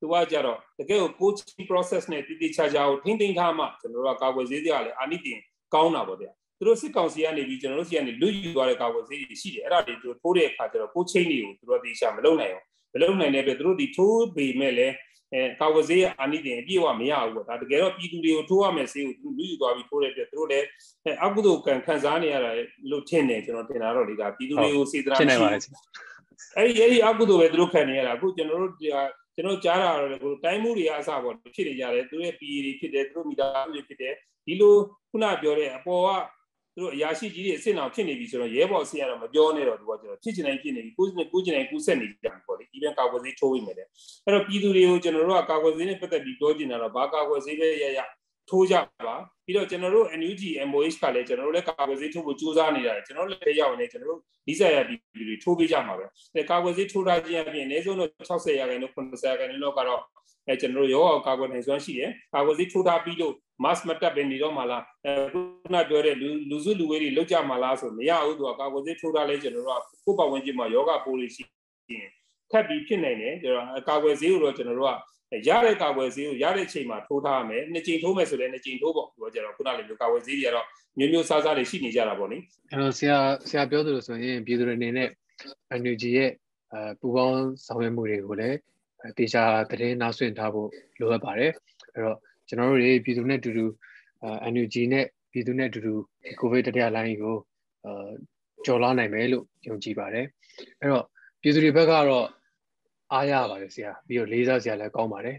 သူကကြတော့တကယ်ကို coaching process နဲ့တည်တည်ချာချာကိုထိမ့်သိမ်းထားမှကျွန်တော်တို့ကကာကွယ်ဆေးတွေကလည်းအာနိသင်ကောင်းတာပေါ့ဗျာသူတို့စစ်ကောင်စီကနေပြီးကျွန်တော်တို့စီကနေလွတ်ယူသွားတဲ့ကာကွယ်ဆေးတွေရှိတယ်အဲ့ဒါတွေသူတို့ထိုးတဲ့အခါကျတော့ coaching တွေကိုသူတို့တေချာမလုပ်နိုင်အောင် မလုပ်နိုင်တဲ့အတွက်သူတို့ဒီထိုးပေမဲ့လည်းအဲကာကွယ်ဆေးအာနိသင်အပြည့်အဝမရဘူးပေါ့ဒါတကယ်တော့ပြည်သူတွေကိုထိုးရမယ်ဆေးကိုသူလူယူသွားပြီးထိုးတဲ့အတွက်သူတို့လည်းအကုသိုလ်ကံခံစားနေရတာလို့ထင်တယ်ကျွန်တော်ထင်တာတော့ဒီကပြည်သူတွေကိုစေတနာရှိအဲ့ဒီအဲ့ဒီအကုသိုလ်ပဲသူတို့ခံနေရတာအခုကျွန်တော်တို့ကျွန်တော်ကြားတာတော့ကိုတိုင်းမှုတွေအစပေါ့ဖြစ်နေကြတယ်သူတို့ရဲ့ PE တွေဖြစ်တယ်သူတို့မိသားစုတွေဖြစ်တယ်ဒီလိုခုနပြောတဲ့အပေါ်ကသူ တို့အရာရှိကြီးတွေအစ်စ်အောင်ဖြစ်နေပြီဆိုတော့ရဲဘော်အစ်စ်ကတော့မပြောနဲ့တော့သူကကျွန်တော်ဖြစ်ချင်တိုင်းဖြစ်နေပြီကိုယ်ကိုယ်ချင်တိုင်းကူးဆက်နေကြတယ်ပေါ့လေဒီပြန်ကာကွယ်ဆေးထိုးပြီးမယ်တဲ့အဲ့တော့ပြည်သူတွေကိုကျွန်တော်တို့ကကာကွယ်ဆေးနဲ့ပတ်သက်ပြီးပြောချင်တာတော့ဘာကာကွယ်ဆေးပဲရရထိုးကြပါပြီးတော့ကျွန်တော်တို့ NUG MOH ကလည်းကျွန်တော်တို့လည်းကာကွယ်ဆေးထိုးဖို့ကြိုးစားနေရတယ်ကျွန်တော်တို့လည်းရောက်နေကျွန်တော်တို့ဒီဆက်ရပြည်သူတွေထိုးပေးကြမှာပဲအဲကာကွယ်ဆေးထိုးထားခြင်းအပြင်အနည်းဆုံးတော့60ရာခိုင်နှုန်း90ရာခိုင်နှုန်းလောက်ကတော့ အဲကျွန်တော်တို့ရောကာကွယ်နိုင်စွမ်းရှိတယ်ကာကွယ်ဆေးထိုးထားပြီးလို့ mask မတက်ပဲနေတော့မှလားအဲခုနပြောတဲ့လူလူစုလူဝေးတွေလောက်ကြမှာလားဆိုမရဘူးသူကကာကွယ်ဆေးထိုးထားလဲကျွန်တော်တို့ကကိုယ့်ပတ်ဝန်းကျင်မှာယောဂပိုးတွေရှိရင်ထပ်ပြီးဖြစ်နိုင်တယ်ကျွန်တော်ကာကွယ်ဆေးကိုတော့ကျွန်တော်တို့ကရတဲ့ကာကွယ်ဆေးကိုရတဲ့ချိန်မှာထိုးထားရမယ်နှစ်ကြိမ်ထိုးမယ်ဆိုလည်းနှစ်ကြိမ်ထိုးပေါ့ပြောကြတော့ခုနလိုမျိုးကာကွယ်ဆေးတွေကတော့မျိုးမျိုးစားစားတွေရှိနေကြတာပေါ့နိအဲ့တော့ဆရာဆရာပြောသလိုဆိုရင်ပြည်သူတွေအနေနဲ့ NUG ရဲ့အဲပူပေါင်းဆောင်ရွက်မှုတွေကိုလည်း တေချာသတင်းနားဆွင့်ထားဖို့လိုအပ်ပါတယ်အဲ့တော့ကျွန်တော်တို့တွေပြည်သူနဲ့အတူတူအဲ NUG နဲ့ပြည်သူနဲ့အတူတူဒီကိုဗစ်တတိယလိုင်းကိုအဲကျော်လွှားနိုင်မယ်လို့ယုံကြည်ပါတယ်အဲ့တော့ပြည်သူတွေဘက်ကတော့အားရပါတယ်ဆရာပြီးတော့လေးစားဆရာလည်းကောင်းပါတယ်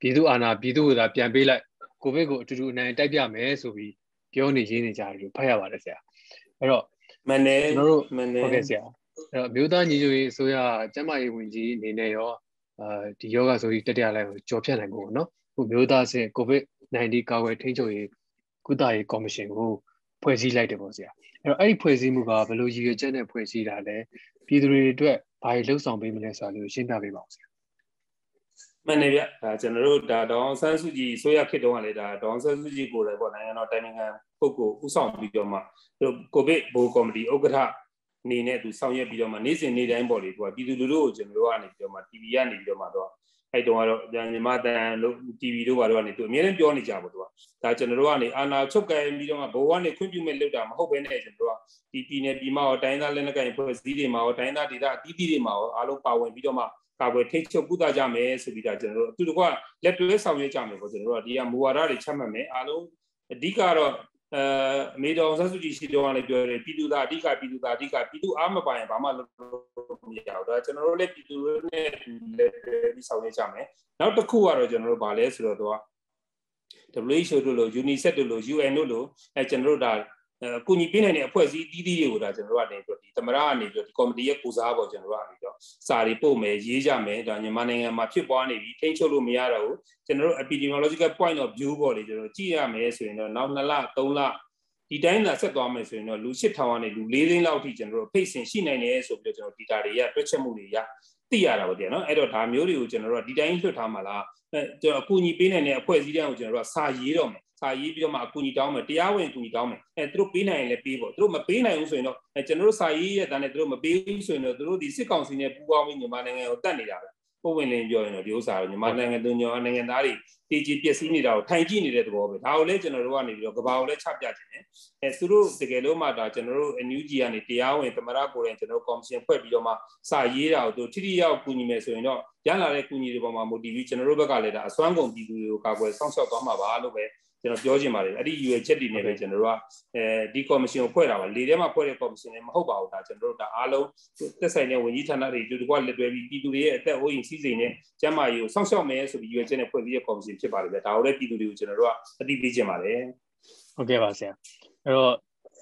ပြည်သူအာဏာပြည်သူ့ကိုသာပြန်ပေးလိုက်ကိုဗစ်ကိုအတူတူအနိုင်တိုက်ပြမယ်ဆိုပြီးပြောနေရင်းနေကြတယ်ဖတ်ရပါတယ်ဆရာအဲ့တော့မနေ့ကျွန်တော်တို့ဟုတ်ကဲ့ဆရာအဲ့တော့မြို့သားညီညွတ်ရေးအစိုးရကျန်းမာရေးဝန်ကြီးအနေနဲ့ရော အာဒီယောဂဆိုပြီးတတိယလိုင်းကိုကြော်ဖြတ်နိုင်ဖို့ပေါ့နော်ခုမြို့သားစင်ကိုဗစ် -19 ကာကွယ်ထိန်းချုပ်ရေးကုသရေးကော်မရှင်ကိုဖွဲ့စည်းလိုက်တယ်ပေါ့ဆရာအဲ့တော့အဲ့ဒီဖွဲ့စည်းမှုကဘယ်လိုရည်ရွယ်ချက်နဲ့ဖွဲ့စည်းတာလဲပြည်သူတွေအတွက်ဘာတွေလှုပ်ဆောင်ပေးမလဲဆိုတာလေးကိုရှင်းပြပေးပါဦးဆရာမှန်တယ်ဗျဒါကျွန်တော်တို့ဒါဒေါအောင်ဆန်းစုကြည်ဆိုရခေတ်တုန်းကလည်းဒါဒေါအောင်ဆန်းစုကြည်ကိုလည်းပေါ့နိုင်ငံတော်တိုင်ပင်ခံပုဂ္ဂိုလ်ဥဆောင်ပြီးတော့မှသူကိုဗစ်ဘိုးကော်မတီဥက္ကဋ္ဌအ နေနဲ့သူဆောင်ရွက်ပြီးတော့မှနေ့စဉ်နေ့တိုင်းပေါ့လေသူကပြည်သူလူထုကိုကျွန်တော်တို့ကနေပြီးတော့မှ TV ကနေပြီးတော့မှတော့အဲ့တုန်းကတော့မြန်မာတန်လို့ TV တို့ဘာတို့ကနေသူအများနဲ့ပြောနေကြပါသူကဒါကျွန်တော်တို့ကနေအာနာချုပ်ကဲပြီးတော့မှဘဝကနေခွင့်ပြုမဲ့လောက်တာမဟုတ်ဘဲနဲ့ကျွန်တော်တို့ကဒီပြည်နယ်ပြည်မရောတိုင်းသားလက်နက်ကိုင်ဖွဲ့စည်းတွေမှာရောတိုင်းသားဒေသအသီးသီးတွေမှာရောအားလုံးပါဝင်ပြီးတော့မှကာကွယ်ထိတ်ချုပ်ကုသကြမယ်ဆိုပြီးတော့ကျွန်တော်တို့အတူတကွလက်တွဲဆောင်ရွက်ကြမယ်ပေါ့ကျွန်တော်တို့ကဒီကမူဝါဒတွေချမှတ်မယ်အားလုံးအဓိကတော့ အဲအမေတော်ဆက်စုကြည်ရှိတော်ကလည်းပြောတယ်ပြည်သူသားအဓိကပြည်သူသားအဓိကပြည်သူအားမပိုင်ဘာမှလုပ်လို့မရဘူးဒါကျွန်တော်တို့လည်းပြည်သူတွေနဲ့လက်ပြီးဆောင်ရွက်ကြမယ်နောက်တစ်ခုကတော့ကျွန်တော်တို့ဗာလဲဆိုတော့သူက WHO တို့လို့ UNICEF တို့လို့ UN တို့လို့အဲကျွန်တော်တို့ဒါအ ကူညီပေးနိုင်တဲ့အဖွဲ့အစည်းတီးတီးတွေကိုဒါကျွန်တော်တို့ကနေပြီးဒီသမရကနေပြီးဒီကော်မတီရဲ့ကိုစားပေါ်ကျွန်တော်တို့ကနေပြီးတော့စာတွေပို့မယ်ရေးကြမယ်ဒါမြန်မာနိုင်ငံမှာဖြစ်ပွားနေပြီထိန်းချုပ်လို့မရတော့ဘူးကျွန်တော်တို့ epidemiological point of view ပေါ်လေကျွန်တော်ကြည့်ရမယ်ဆိုရင်တော့နောက်2လ3လဒီတိုင်းသာဆက်သွားမယ်ဆိုရင်တော့လူ8000ကနေလူ4သိန်းလောက်အထိကျွန်တော်တို့ဖိတ်စင်ရှိနိုင်တယ်ဆိုပြီးတော့ကျွန်တော် data တွေကတွက်ချက်မှုတွေရ သိရတာပေါ့ဗျာနော်အဲ့တော့ဒါမျိုးတွေကိုကျွန်တော်တို့ဒီတိုင်းလွှတ်ထားမှာလားအဲကျွန်တော်အကူအညီပေးနိုင်တဲ့အဖွဲ့အစည်းတွေကိုကျွန်တော်တို့စာရေးတော့မယ်စာရေးပြီးတော့မှအကူအညီတောင်းမယ်တရားဝင်အကူအညီတောင်းမယ်အဲသူတို့ပေးနိုင်ရင်လည်းပေးပေါ့သူတို့မပေးနိုင်ဘူးဆိုရင်တော့အဲကျွန်တော်တို့စာရေးရဲ့တန်းနဲ့သူတို့မပေးဘူးဆိုရင်တော့သူတို့ဒီစစ်ကောင်စီနဲ့ပူးပေါင်းပြီးမြန်မာနိုင်ငံကိုတတ်နေတာပဲ ပုံဝင်လင်းပြောရင်တော့ဒီဥစ္စာကမြန်မာနိုင်ငံသူညောနိုင်ငံသားတွေတည်ကြည်ပျက်စီးနေတာကိုထိုင်ကြည့်နေတဲ့သဘောပဲဒါကိုလည်းကျွန်တော်တို့ကနေပြီးတော့ကဘာကိုလည်းချပြခြင်းတယ်အဲသူတို့တကယ်လို့မှဒါကျွန်တော်တို့ NUG ကနေတရားဝင်သမရကိုယ်တိုင်ကျွန်တော်ကော်မရှင်ဖွဲ့ပြီးတော့မှစာရေးတာကိုသူထိထိရောက်ကူညီမယ်ဆိုရင်တော့ရလာတဲ့ကူညီတွေပေါ်မှာ motive ကျွန်တော်တို့ဘက်ကလည်းဒါအစွမ်းကုန်ပြည်သူတွေကိုကာကွယ်စောင့်ရှောက်သွားမှာပါလို့ပဲ ကျွန်တော်ပြောချင်ပါတယ်အဲ့ဒီရွယ်ချက်တွေနဲ့ပဲကျွန်တော်တို့ကအဲဒီကော်မရှင်ကိုဖွဲ့တာပါလေထဲမှာဖွဲ့တဲ့ကော်မရှင်လည်းမဟုတ်ပါဘူးဒါကျွန်တော်တို့ဒါအားလုံးသက်ဆိုင်တဲ့ဝန်ကြီးဌာနတွေဒီတကွလက်တွဲပြီးပြည်သူတွေရဲ့အသက်အိုးအိမ်စီးစိမ်နဲ့ကျန်းမာရေးကိုစောင့်ရှောက်မယ်ဆိုပြီးရွယ်ချက်နဲ့ဖွဲ့ပြီးတဲ့ကော်မရှင်ဖြစ်ပါတယ်ဗျဒါကိုလည်းပြည်သူတွေကိုကျွန်တော်တို့ကအသိပေးချင်ပါတယ်ဟုတ်ကဲ့ပါဆရာအဲ့တော့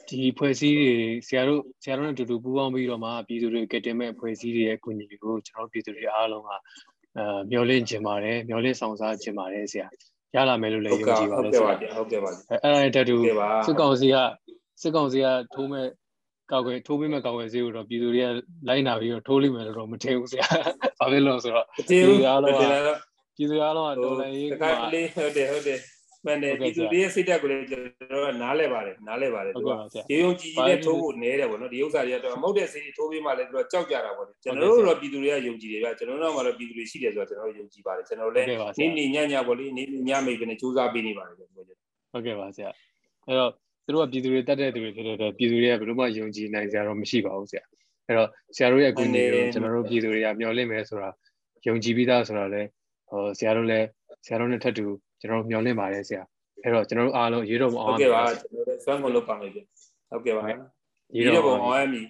ဒီဖွဲ့စည်းတွေဆရာတို့ဆရာတို့နဲ့အတူတူပူးပေါင်းပြီးတော့မှပြည်သူတွေကတင်မဲ့ဖွဲ့စည်းတွေရဲ့အကူအညီတွေကိုကျွန်တော်တို့ပြည်သူတွေအားလုံးကအဲမျှော်လင့်ခြင်းပါတယ်မျှော်လင့်ဆောင်စားခြင်းပါတယ်ဆရာ ရလာမယ်လို့လည်းယုံကြည်ပါတယ်ဟုတ်ကဲ့ပါဟုတ်ကဲ့ပါအဲ့ဒါနဲ့တတူစစ်ကောင်စီကစစ်ကောင်စီကထိုးမဲ့ကောက်ွယ်ထိုးပေးမဲ့ကောက်ွယ်ဈေးကိုတော့ပြည်သူတွေကလိုက်နာပြီးတော့ထိုးလိမ့်မယ်လို့တော့မထင်ဘူးဆရာ။ဘာဖြစ်လို့ဆိုတော့ပြည်သူအားလုံးကပြည်သူအားလုံးကဒေါ်လာရေးကလေးဟုတ်တယ်ဟုတ်တယ် မှန်တယ်ပြည်သူတွေရဲ့စိတ်ဓာတ်ကိုလည်းကျွန်တော်ကနားလဲပါတယ်နားလဲပါတယ်သူကရေုံကြည်ကြီးနဲ့ထိုးဖို့နဲတယ်ပေါ့နော်ဒီဥစ္စာတွေကတော့မဟုတ်တဲ့စိတ်ထိုးပေးမှလည်းသူကကြောက်ကြတာပေါ့ကျွန်တော်တို့တော့ပြည်သူတွေကယုံကြည်တယ်ဗျကျွန်တော်တို့ကတော့ပြည်သူတွေရှိတယ်ဆိုတော့ကျွန်တော်တို့ယုံကြည်ပါတယ်ကျွန်တော်လည်းနေနေညညပေါ့လေနေနေညမိတ်ပဲနဲ့စူးစမ်းပေးနေပါတယ်ကျွန်တော်ဟုတ်ကဲ့ပါဆရာအဲ့တော့သူတို့ကပြည်သူတွေတတ်တဲ့သူတွေဖြစ်တဲ့ပြည်သူတွေကဘယ်လိုမှယုံကြည်နိုင်ကြတော့မရှိပါဘူးဆရာအဲ့တော့ဆရာတို့ရဲ့အကူအညီကိုကျွန်တော်တို့ပြည်သူတွေကမျှော်လင့်မယ်ဆိုတာယုံကြည်ပြီးသားဆိုတော့လေဟိုဆရာတို့လည်းဆရာတို့နဲ့ထပ်တူ ကျွန်တော်တို့မျှော်လင့်ပါတယ်ဆရာအဲ့တော့ကျွန်တော်တို့အားလုံးရေးတော့မအောင်ဟုတ်ကဲ့ပါကျွန်တော်တို့စွမ်းကုန်လုပ်ပါမယ်ပြန်ဟုတ်ကဲ့ပါရေးတော့ပုံအောင်ရမည်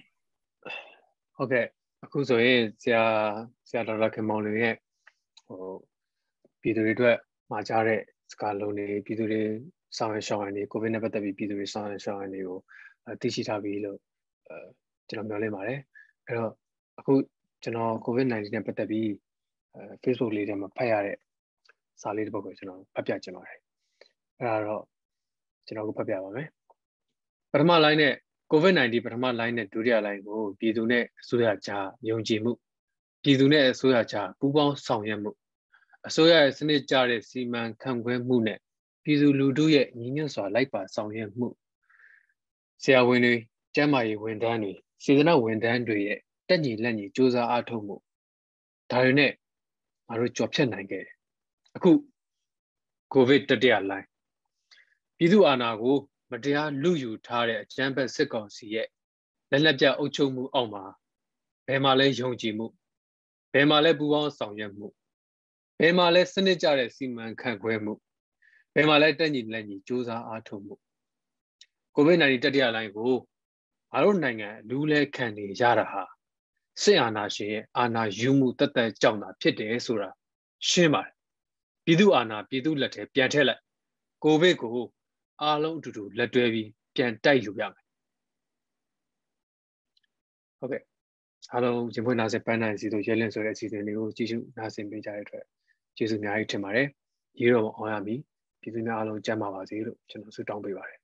ဟုတ်ကဲ့အခုဆိုရင်ဆရာဆရာဒေါက်တာခင်မောင်လေးရဲ့ဟိုပြည်သူတွေအတွက်မှာကြားတဲ့စကားလုံးတွေပြည်သူတွေဆောင်ရရှောင်းရည်တွေကိုဗစ်နဲ့ပတ်သက်ပြီးပြည်သူတွေဆောင်ရရှောင်းရည်တွေကိုသိရှိထားပြီလို့အဲကျွန်တော်ပြောလင်းပါတယ်အဲ့တော့အခုကျွန်တော် COVID-19 နဲ့ပတ်သက်ပြီးအဲ Facebook လေးထဲမှာဖတ်ရတဲ့ စာလေးတစ်ပုဒ်ကိုကျွန်တော်ဖတ်ပြချင်ပါတယ်အဲ့ဒါတော့ကျွန်တော်ကိုဖတ်ပြပါမယ်ပထမ line နဲ့ COVID-19 ပထမ line နဲ့ဒုတိယ line ကိုပြည်သူနဲ့အစိုးရကြားယုံကြည်မှုပြည်သူနဲ့အစိုးရကြားပူးပေါင်းဆောင်ရွက်မှုအစိုးရရဲ့စနစ်ကျတဲ့စီမံခန့်ခွဲမှုနဲ့ပြည်သူလူထုရဲ့ညီညွတ်စွာလိုက်ပါဆောင်ရွက်မှုဆရာဝန်တွေကျန်းမာရေးဝန်ထမ်းတွေစေတနာဝန်ထမ်းတွေရဲ့တက်ညီလက်ညီစ조사အားထုတ်မှုဒါတွေနဲ့ငါတို့ကြော်ဖြတ်နိုင်ခဲ့တယ် အခုကိုဗစ်တတိယလိုင်းပြည်သူအာဏာကိုမတရားလူယူထားတဲ့အကြမ်းဖက်စစ်ကောင်စီရဲ့လက်လက်ပြအုပ်ချုပ်မှုအောက်မှာဘယ်မှာလဲယုံကြည်မှုဘယ်မှာလဲပူပေါင်းဆောင်ရွက်မှုဘယ်မှာလဲစနစ်ကြတဲ့စီမံခန့်ခွဲမှုဘယ်မှာလဲတက်ညီလက်ညီစူးစမ်းအားထုတ်မှုကိုဗစ် -19 တတိယလိုင်းကိုငါတို့နိုင်ငံလူလဲခံနေရတာဟာစစ်အာဏာရှင်ရဲ့အာဏာယူမှုတသက်ကြောင့်တာဖြစ်တယ်ဆိုတာရှင်းပါတယ် ပြည်သူအာဏာပြည်သူလက်ထဲပြန်ထည့်လိုက်ကိုဗစ်ကိုအားလုံးအတူတူလက်တွဲပြီးပြန်တိုက်ယူရမယ်ဟုတ်ကဲ့အားလုံးရင်ဖွင့်နာစပန်းနိုင်စီတို့ရဲလင့်ဆိုတဲ့အစီအစဉ်လေးကိုကြည့်ရှုနားဆင်ပေးကြတဲ့အတွက်ကျေးဇူးအများကြီးတင်ပါတယ်ရေတော်အောင်ရမည်ပြည်သူများအားလုံးကျန်းမာပါစေလို့ကျွန်တော်ဆုတောင်းပေးပါတယ်